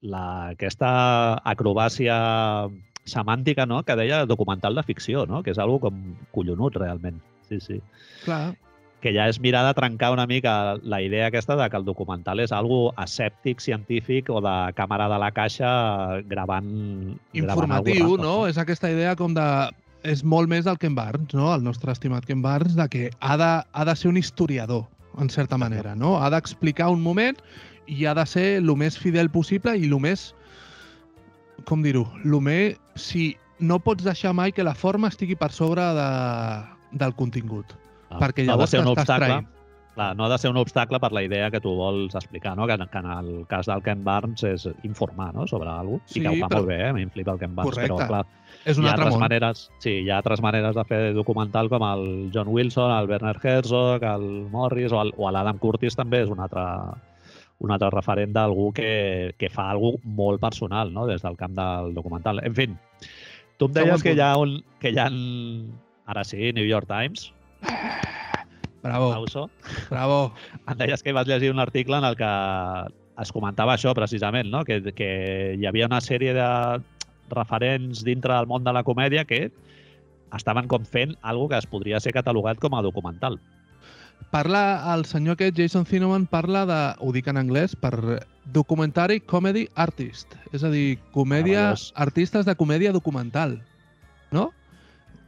la, aquesta acrobàcia semàntica no? que deia documental de ficció, no? que és algo com collonut realment. Sí, sí. Clar. Que ja és mirar de trencar una mica la idea aquesta de que el documental és algo escèptic, científic o de càmera de la caixa gravant... gravant Informatiu, random, no? És aquesta idea com de... És molt més del Ken Barnes, no? El nostre estimat Ken Barnes, de que ha de, ha de ser un historiador, en certa manera, no? Ha d'explicar un moment i ha de ser el més fidel possible i el més... Com dir-ho? El més... Si no pots deixar mai que la forma estigui per sobre de, del contingut. Ah, perquè no llavors ser un obstacle. traint. Clar, no ha de ser un obstacle per la idea que tu vols explicar, no? que, en- que en el cas del Ken Barnes és informar no? sobre alguna cosa, Sí, i que ho fa però- molt bé, eh? a mi em flipa el Ken Barnes, Correcte. però clar, És un hi ha altre altres món. maneres, sí, hi ha altres maneres de fer documental com el John Wilson, el Werner Herzog, el Morris o el- o l'Adam Curtis també és un altre, un altre referent d'algú que, que fa alguna molt personal no? des del camp del documental. En fi, tu em deies que hi ha un, que hi ha, ara sí, New York Times, Bravo, Auso, bravo. em deies que vas llegir un article en el que es comentava això precisament, no? que, que hi havia una sèrie de referents dintre del món de la comèdia que estaven com fent algo que es podria ser catalogat com a documental. Parla, el senyor aquest, Jason Zinoman, parla de, ho dic en anglès, per documentary comedy artist. És a dir, comèdia, artistes de comèdia documental. No?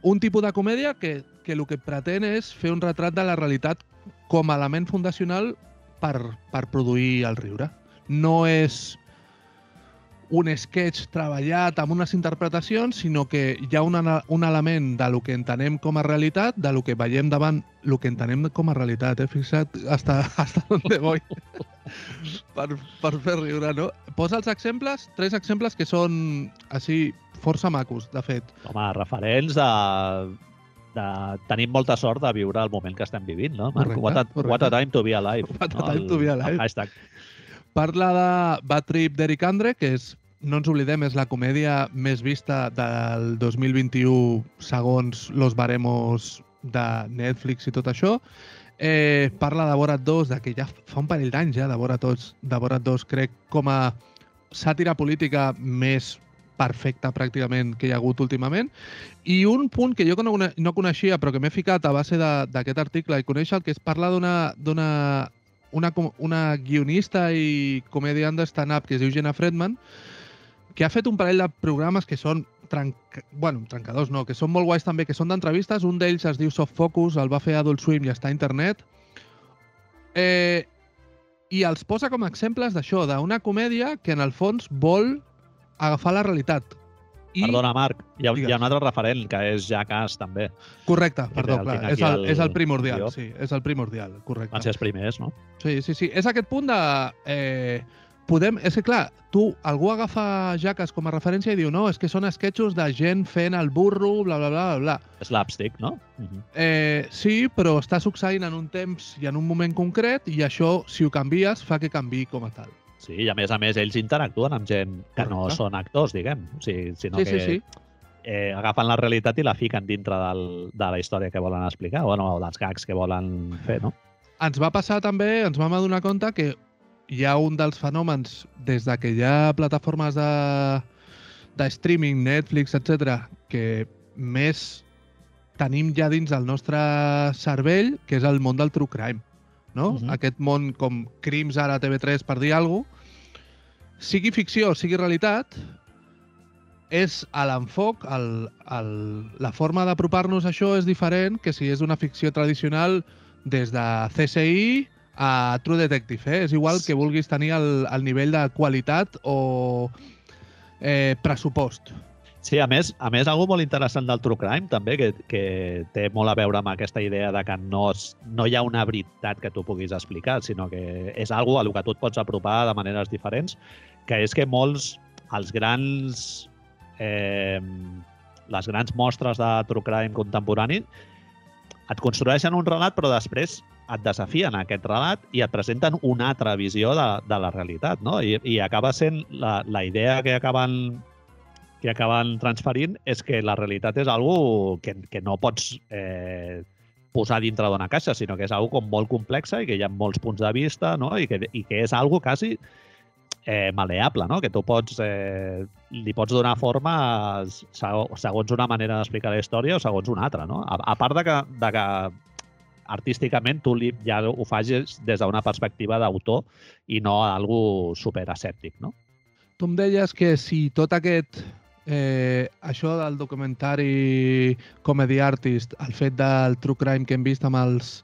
Un tipus de comèdia que, que el que pretén és fer un retrat de la realitat com a element fundacional per, per produir el riure. No és un sketch treballat amb unes interpretacions, sinó que hi ha un, un element de lo que entenem com a realitat, de lo que veiem davant el que entenem com a realitat. Eh? Fixa't hasta, <laughs> hasta on voy per, per fer riure, no? Posa els exemples, tres exemples que són així força macos, de fet. Home, referents de, de... Tenim molta sort de viure el moment que estem vivint, no? Marc? Correcte, what, a, correcte. what a time to be alive. What a no? time to be alive. El hashtag. Parla de Bad Trip d'Eric Andre, que és, no ens oblidem, és la comèdia més vista del 2021 segons los baremos de Netflix i tot això. Eh, parla de Borat 2, de que ja fa un parell d'anys ja de Borat 2, de Borat 2, crec, com a sàtira política més perfecta pràcticament que hi ha hagut últimament. I un punt que jo no, no coneixia però que m'he ficat a base d'aquest article i conèixer el que és parlar d'una una, una guionista i comediant de stand-up que es diu Jenna Fredman, que ha fet un parell de programes que són trenca... bueno, trencadors no, que són molt guais també, que són d'entrevistes. Un d'ells es diu Soft Focus, el va fer Adult Swim i està a internet. Eh, I els posa com a exemples d'això, d'una comèdia que en el fons vol agafar la realitat. I... Perdona, Marc, hi ha, hi ha un altre referent, que és Jackass, també. Correcte, perdó, el clar, és el, al és el primordial, guió. sí, és el primordial, correcte. Van ser els primers, no? Sí, sí, sí. És aquest punt de... Eh, podem... És que, clar, tu, algú agafa jaques com a referència i diu no, és que són sketchos de gent fent el burro, bla, bla, bla, bla, bla. Slapstick, no? Uh -huh. Eh, sí, però està succeint en un temps i en un moment concret i això, si ho canvies, fa que canvi com a tal. Sí, i a més a més ells interactuen amb gent que no Correcte. són actors, diguem. O sigui, sinó Sí, que sí, sí. Eh, agafen la realitat i la fiquen dintre del, de la història que volen explicar, o, bueno, o dels gags que volen fer, no? Ens va passar també, ens vam adonar compte que hi ha un dels fenòmens des de que hi ha plataformes de, de streaming, Netflix, etc, que més tenim ja dins del nostre cervell, que és el món del true crime. No? Mhm. Aquest món com crims ara a TV3 per dir alguna cosa, sigui ficció sigui realitat, és a l'enfoc, la forma d'apropar-nos a això és diferent que si és una ficció tradicional des de CSI a True Detective. Eh? És igual que vulguis tenir el, el nivell de qualitat o eh, pressupost. Sí, a més, a més, algo molt interessant del True Crime també, que, que té molt a veure amb aquesta idea de que no, es, no hi ha una veritat que tu puguis explicar, sinó que és algo a lo que tu et pots apropar de maneres diferents, que és que molts, els grans eh, les grans mostres de True Crime contemporani et construeixen un relat, però després et desafien aquest relat i et presenten una altra visió de, de la realitat, no? I, i acaba sent la, la idea que acaben que acaben transferint és que la realitat és algo que, que no pots eh, posar dintre d'una caixa, sinó que és algo com molt complexa i que hi ha molts punts de vista, no? I que, i que és algo quasi eh, maleable, no? que tu pots, eh, li pots donar forma seg- segons una manera d'explicar la història o segons una altra. No? A, a part de que, de que artísticament tu li, ja ho facis des d'una perspectiva d'autor i no algo super escèptic. No? Tu em deies que si tot aquest eh, això del documentari Comedy Artist, el fet del true crime que hem vist amb els,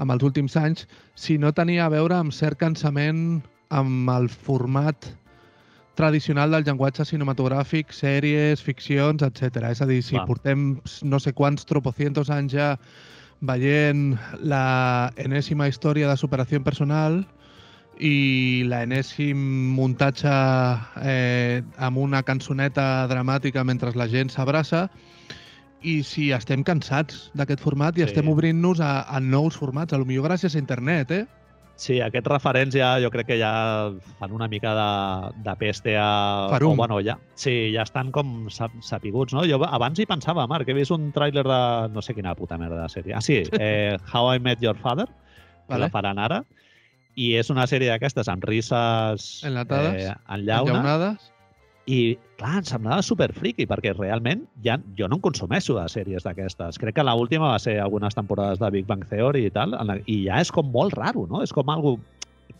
amb els últims anys, si no tenia a veure amb cert cansament amb el format tradicional del llenguatge cinematogràfic, sèries, ficcions, etc. És a dir, si Clar. portem no sé quants tropocientos anys ja veient la enèsima història de superació personal i l'enèsim muntatge eh, amb una cançoneta dramàtica mentre la gent s'abraça i si estem cansats d'aquest format i Sí. estem obrint-nos a, a nous formats, a lo millor gràcies a internet, eh? Sí, aquests referents ja, jo crec que ja fan una mica de, de peste a... Farum. O, bueno, ja, sí, ja estan com sap, sapiguts, no? Jo abans hi pensava, Marc, he vist un tràiler de... no sé quina puta merda de sèrie. Ah, sí, <laughs> eh, How I Met Your Father, que Vale. la faran ara, i és una sèrie d'aquestes amb risses Enlatades, eh, en llauna, Enllaunades. i clar, em semblava super friki, perquè realment ja, jo no en consumeixo de sèries d'aquestes. Crec que l'última va ser algunes temporades de Big Bang Theory i tal, i ja és com molt raro, no? És com algo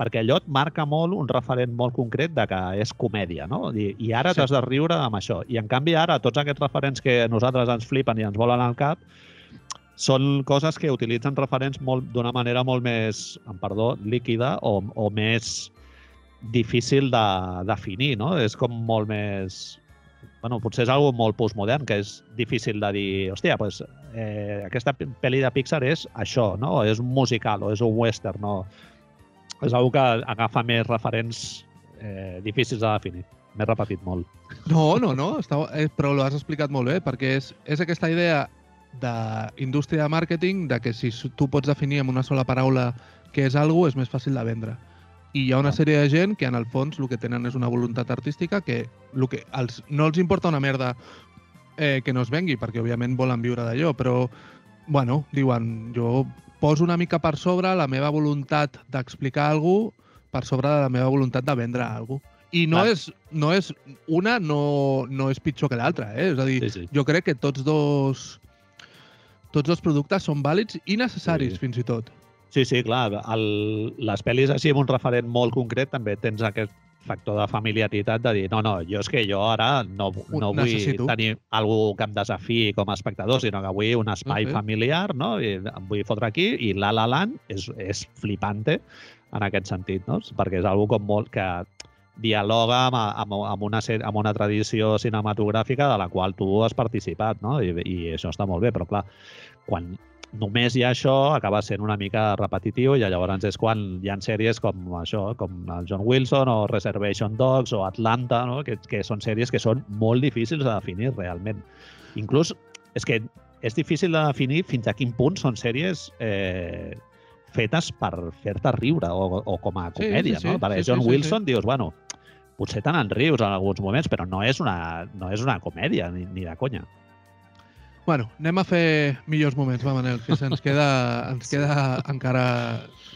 perquè allò et marca molt un referent molt concret de que és comèdia, no? I, i ara Sí. t'has de riure amb això. I en canvi ara tots aquests referents que nosaltres ens flipen i ens volen al cap són coses que utilitzen referents d'una manera molt més, amb perdó, líquida o, o més difícil de definir, no? És com molt més... Bueno, potser és algo molt postmodern, que és difícil de dir, hòstia, pues, eh, aquesta pe- pel·li de Pixar és això, no? O és un musical, o és un western, no? És algo que agafa més referents eh, difícils de definir. M'he repetit molt. No, no, no, està, eh, però l'has explicat molt bé, perquè és, és aquesta idea d'indústria de màrqueting de que si tu pots definir amb una sola paraula què és algo, és més fàcil de vendre. I hi ha una sèrie de gent que en el fons el que tenen és una voluntat artística que, el que els, no els importa una merda eh, que no es vengui, perquè òbviament volen viure d'allò, però bueno, diuen, jo poso una mica per sobre la meva voluntat d'explicar alguna per sobre de la meva voluntat de vendre alguna I no Clar. és, no és una no, no és pitjor que l'altra, eh? És a dir, Sí, sí. jo crec que tots dos tots dos productes són vàlids i necessaris, Sí. fins i tot. Sí, sí, clar. El, les pel·lis així amb un referent molt concret també tens aquest factor de familiaritat de dir no, no, jo és que jo ara no, no vull necessito. tenir algú que em desafiï com a espectador, sinó que vull un espai Ok. familiar, no? I em vull fotre aquí i La La Land és, és flipante en aquest sentit, no? Perquè és algo com molt que dialoga amb, amb, amb, una, amb una tradició cinematogràfica de la qual tu has participat, no? I, i això està molt bé, però clar, quan només hi ha això, acaba sent una mica repetitiu i llavors és quan hi ha sèries com això, com el John Wilson o Reservation Dogs o Atlanta, no? que, que són sèries que són molt difícils de definir realment. Inclús és que és difícil de definir fins a quin punt són sèries eh, fetes per fer-te riure o, o com a Sí, comèdia, sí, sí, no? Perquè sí, John sí, sí, Wilson dius, bueno, potser te n'enrius en alguns moments, però no és una, no és una comèdia, ni, ni de conya. Bueno, anem a fer millors moments, va, Manel, que ens queda, ens queda encara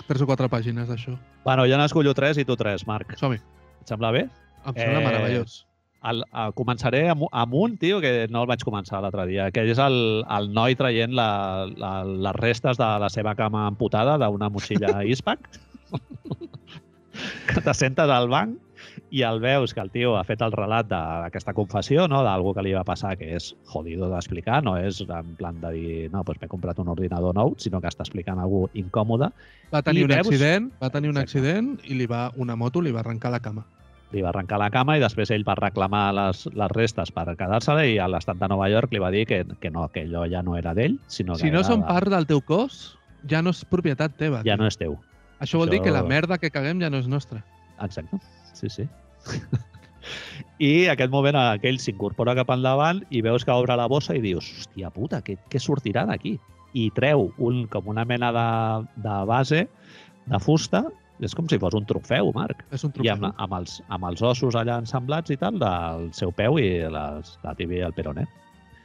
tres o quatre pàgines d'això. Bueno, jo n'escollo tres i tu tres, Marc. Som-hi. Et sembla bé? Em sembla Eh, meravellós. El, el, començaré amb, amb un, tio, que no el vaig començar l'altre dia, que és el, el noi traient la, la, les restes de la seva cama amputada d'una motxilla <laughs> Ispac, que te sentes al banc i el veus que el tio ha fet el relat d'aquesta confessió, no? d'algú que li va passar que és jodido d'explicar, no és en plan de dir, no, doncs m'he comprat un ordinador nou, sinó que està explicant algú incòmode, Va tenir i un veus- accident, va tenir un Exacte. accident i li va una moto li va arrencar la cama. Li va arrencar la cama i després ell va reclamar les, les restes per quedar-se-la i a l'estat de Nova York li va dir que, que no, que allò ja no era d'ell, sinó que Si no era són part del teu cos, ja no és propietat teva. ja tio. no és teu. Això vol dir que la això- merda que caguem ja no és nostra. Exacte. Sí, sí. <laughs> I aquest moment aquell s'incorpora cap endavant i veus que obre la bossa i dius, hòstia puta, què, què sortirà d'aquí? I treu un, com una mena de, de base de fusta, és com si fos un trofeu, Marc. És un I amb, trofeu. amb, els, amb els ossos allà ensamblats i tal del seu peu i les, la tibia i el peroné.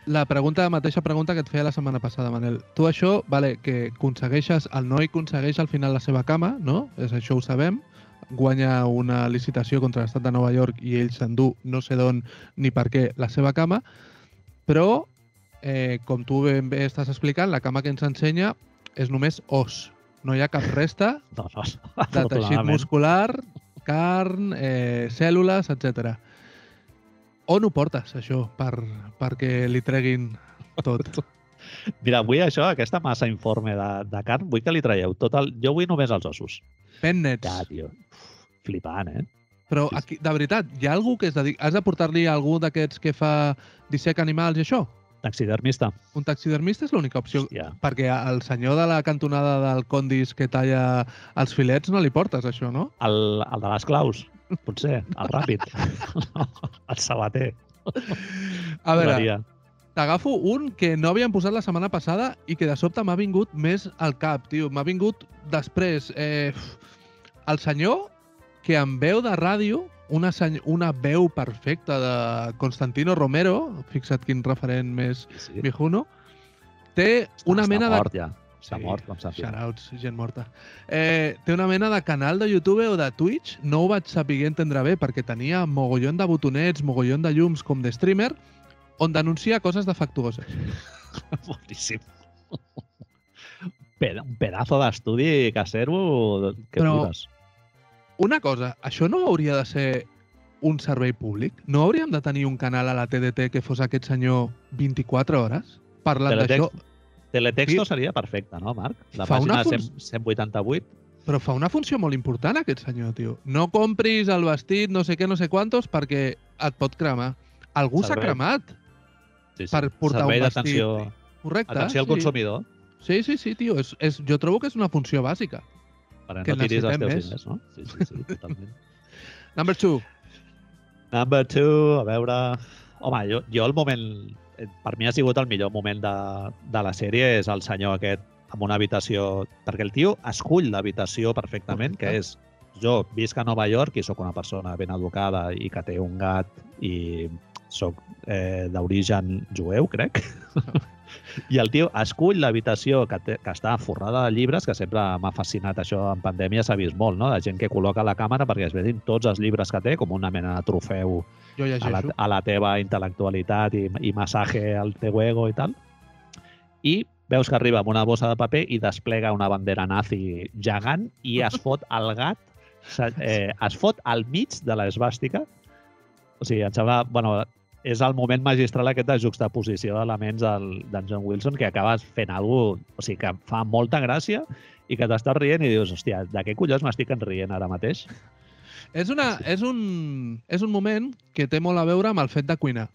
La pregunta, la mateixa pregunta que et feia la setmana passada, Manel. Tu això, vale, que aconsegueixes, el noi aconsegueix al final la seva cama, no? És això ho sabem. Guanya una licitació contra l'estat de Nova York i ell s'endú no sé d'on ni per què la seva cama, però, eh, com tu ben bé estàs explicant, la cama que ens ensenya és només os. No hi ha cap resta No, no, de teixit muscular, carn, eh, cèl·lules, etc. On ho portes, això, per, perquè li treguin tot? <laughs> Mira, vull això, aquesta massa informe de, de carn, vull que li traieu tot el... Jo vull només els ossos. Pennets. Ja, tio. Uf, Flipant, eh? Però, aquí, de veritat, hi ha algú que es dedica... Has de portar-li algú d'aquests que fa dissec animals i això? Taxidermista. Un taxidermista és l'única opció. Hòstia. Perquè al senyor de la cantonada del condis que talla els filets no li portes això, no? El, el de les claus, potser, el ràpid. <laughs> el sabater. A veure, t'agafo un que no havíem posat la setmana passada i que de sobte m'ha vingut més al cap, tio. M'ha vingut després. Eh, el senyor que en veu de ràdio, una, seny una veu perfecta de Constantino Romero, fixa't quin referent més Sí, sí. viejuno, té una està mena de... mort, ja. Està mort, com s'ha fet. Shoutouts, gent morta. Eh, té una mena de canal de YouTube o de Twitch, no ho vaig saber entendre bé perquè tenia mogollon de botonets, mogollon de llums com de streamer, on denuncia coses defectuoses. <laughs> Boníssim. Un pedazo d'estudi casero que Però- flipes. Una cosa, això no hauria de ser un servei públic? No hauríem de tenir un canal a la TDT que fos aquest senyor 24 hores parlant d'això? Teletext, Teletexto Sí. seria perfecte, no, Marc? La Fa pàgina fun- 100, 188. Però fa una funció molt important aquest senyor, tio. No compris el vestit no sé què, no sé quantos, perquè et pot cremar. Algú s'ha cremat, Sí, sí. Per portar Servei un vestit. d'atenció correcte? atenció al sí. consumidor. Sí, sí, sí, tio. És, és, jo trobo que és una funció bàsica. Per Que no tiris els teus més. diners, no? Sí, sí, sí, totalment. <laughs> Number two. Number two, a veure... Home, jo, jo el moment... eh, Per mi ha sigut el millor moment de, de la sèrie, és el senyor aquest amb una habitació... Perquè el tio escull l'habitació perfectament, Correcte. que és... Jo visc a Nova York i sóc una persona ben educada i que té un gat i sóc eh, d'origen jueu, crec. <laughs> I el tio escull l'habitació que, té, que està forrada de llibres, que sempre m'ha fascinat això en pandèmia, s'ha vist molt, no? De gent que col·loca la càmera perquè es vedin tots els llibres que té, com una mena de trofeu Jo a la, a la teva intel·lectualitat i, i massatge al teu ego i tal. I veus que arriba amb una bossa de paper i desplega una bandera nazi gegant i es <laughs> fot el gat, eh, es fot al mig de l'esbàstica. O sigui, em sembla... Bueno, és el moment magistral aquest de juxtaposició d'elements del- John Wilson que acabes fent alguna o sigui, que fa molta gràcia i que t'estàs rient i dius, hòstia, de què collons m'estic enrient ara mateix? És, una, és, un, és un moment que té molt a veure amb el fet de cuinar.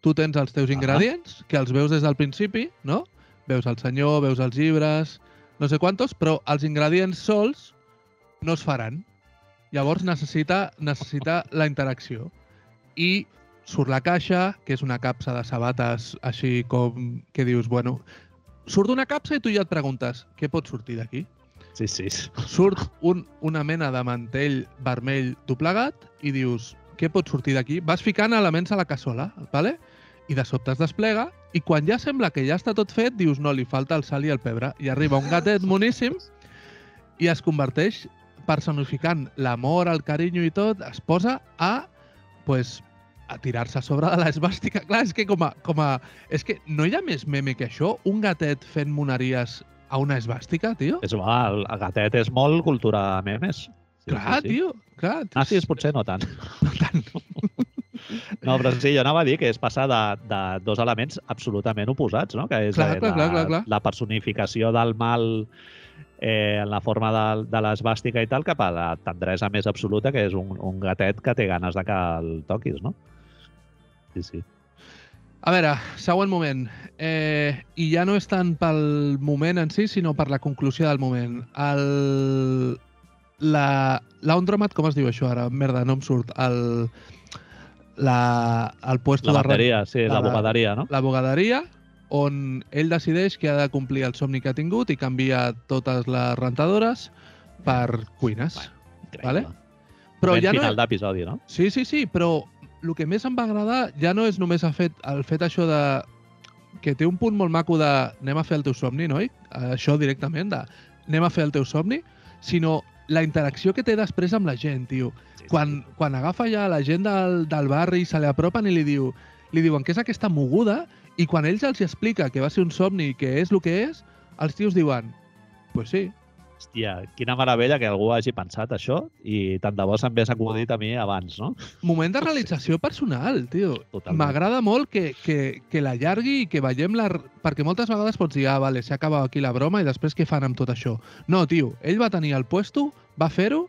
Tu tens els teus Ah. ingredients, que els veus des del principi, no? Veus el senyor, veus els llibres, no sé quantos, però els ingredients sols no es faran. Llavors necessita, necessita la interacció. I surt la caixa, que és una capsa de sabates així com que dius, bueno, surt una capsa i tu ja et preguntes, què pot sortir d'aquí? Sí, sí. surt un, una mena de mantell vermell doblegat i dius, què pot sortir d'aquí? Vas ficant elements a la cassola, ¿vale? i de sobte es desplega, i quan ja sembla que ja està tot fet, dius, no, li falta el sal i el pebre. I arriba un gatet moníssim i es converteix, personificant l'amor, el carinyo i tot, es posa a, pues, a tirar-se a sobre de l'esbàstica. Clar, és que com a, com a... És que no hi ha més meme que això? Un gatet fent moneries a una esbàstica, tio? És, va, el gatet és molt cultura memes. Sí, Clar, sí, sí. tio, clar. Nazis potser no tant. <laughs> No tant. <laughs> No, però sí, jo anava a dir que és passar de, de dos elements absolutament oposats, no? Que és Clar, eh, clar, la, clar, clar, clar. la personificació del mal eh, en la forma de, de l'esbàstica i tal, cap a la tendresa més absoluta, que és un, un gatet que té ganes de que el toquis, no? Sí, sí. A veure, següent moment. Eh, I ja no és tant pel moment en si, sinó per la conclusió del moment. El... La... Laundromat, com es diu això ara? Merda, no em surt. El... La... El puesto La de... bateria, sí, la- la bogaderia, no? La bogaderia, on ell decideix que ha de complir el somni que ha tingut i canvia totes les rentadores per cuines. Vale? Però Moment ja no... final d'episodi, no? Sí, sí, sí, però el que més em va agradar ja no és només el fet, el fet això de que té un punt molt maco de anem a fer el teu somni, noi? Això directament, de anem a fer el teu somni, sinó la interacció que té després amb la gent, tio. Sí, sí. Quan, quan agafa ja la gent del, del barri i se li apropen i li, diu, li diuen que és aquesta moguda i quan ell ja els explica que va ser un somni i que és el que és, els tios diuen, pues sí, Hòstia, quina meravella que algú hagi pensat això i tant de bo s'han vés acudit a mi abans, no? moment de realització personal, tio. M'agrada molt que, que, que l'allargui i que veiem la... Perquè moltes vegades pots dir, ah, vale, s'ha acabat aquí la broma i després què fan amb tot això? No, tio, ell va tenir el puesto, va fer-ho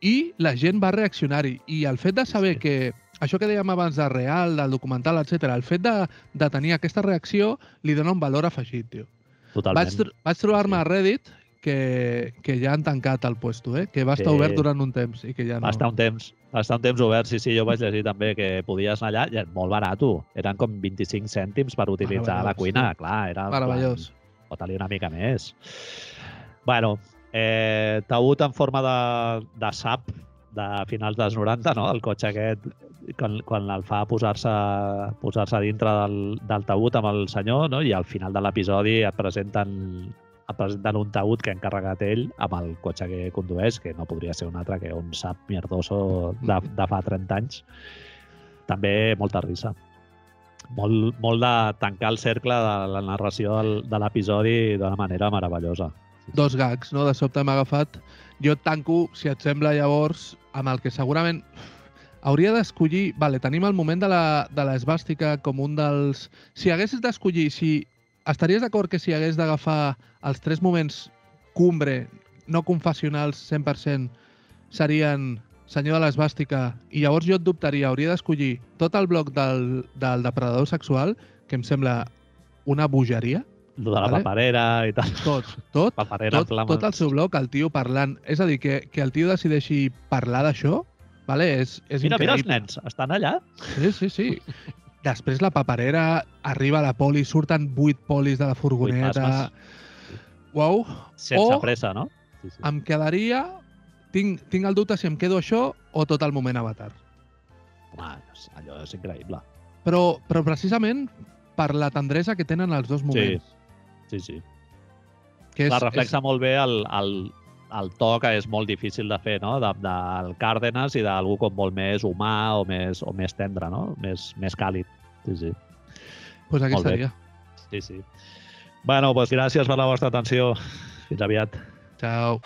i la gent va reaccionar-hi. I el fet de saber Sí. que això que dèiem abans de real, del documental, etc. el fet de, de tenir aquesta reacció li dona un valor afegit, tio. Totalment. Vaig, tr vaig trobar-me a Reddit que, que ja han tancat el puesto, eh? que va estar Sí. obert durant un temps i que ja no... Va estar un temps, va estar un temps obert, sí, sí, jo vaig llegir també que podies anar allà, i molt barat, eren com 25 cèntims per utilitzar la cuina, sí. clar, era... Meravellós. plan, Fota-li una mica més. Bueno, eh, taüt en forma de, de sap de finals dels 90, no? El cotxe aquest, quan, quan el fa posar-se posar dintre del, del taüt amb el senyor, no? i al final de l'episodi et presenten et presenten un taüt que ha encarregat ell amb el cotxe que condueix, que no podria ser un altre que un sap mierdoso de, de fa 30 anys. També molta risa. Molt, molt de tancar el cercle de la narració del, de l'episodi d'una manera meravellosa. dos gags, no? De sobte m'ha agafat. Jo tanco, si et sembla, llavors, amb el que segurament hauria d'escollir... Vale, tenim el moment de l'esbàstica com un dels... Si haguessis d'escollir, si estaries d'acord que si hagués d'agafar els tres moments cumbre, no confessionals 100%, serien senyor de l'esbàstica, i llavors jo et dubtaria, hauria d'escollir tot el bloc del, del depredador sexual, que em sembla una bogeria, Lo de la Vale. paperera i tal. tot, tot, Paperera tot, flames. tot el seu bloc, el tio parlant. És a dir, que, que el tio decideixi parlar d'això, vale? és, és Mira, mira els increïble. nens, estan allà. Sí, sí, sí. Després la paperera, arriba la poli, surten vuit polis de la furgoneta. Uau, Sense O- pressa, no? Sí, sí. em quedaria... Tinc, tinc el dubte si em quedo això o tot el moment Avatar. Home, és- allò és increïble. Però, però precisament per la tendresa que tenen els dos Sí, moments. sí, sí. Que Clar, reflexa molt bé el, el, el to que és molt difícil de fer, no? De, del Cárdenas i d'algú com molt més humà o més, o més tendre, no? Més, més càlid. Sí, sí. pues aquí molt bé. estaria. sí, sí. Bueno, doncs gràcies per la vostra atenció. Fins aviat. Ciao.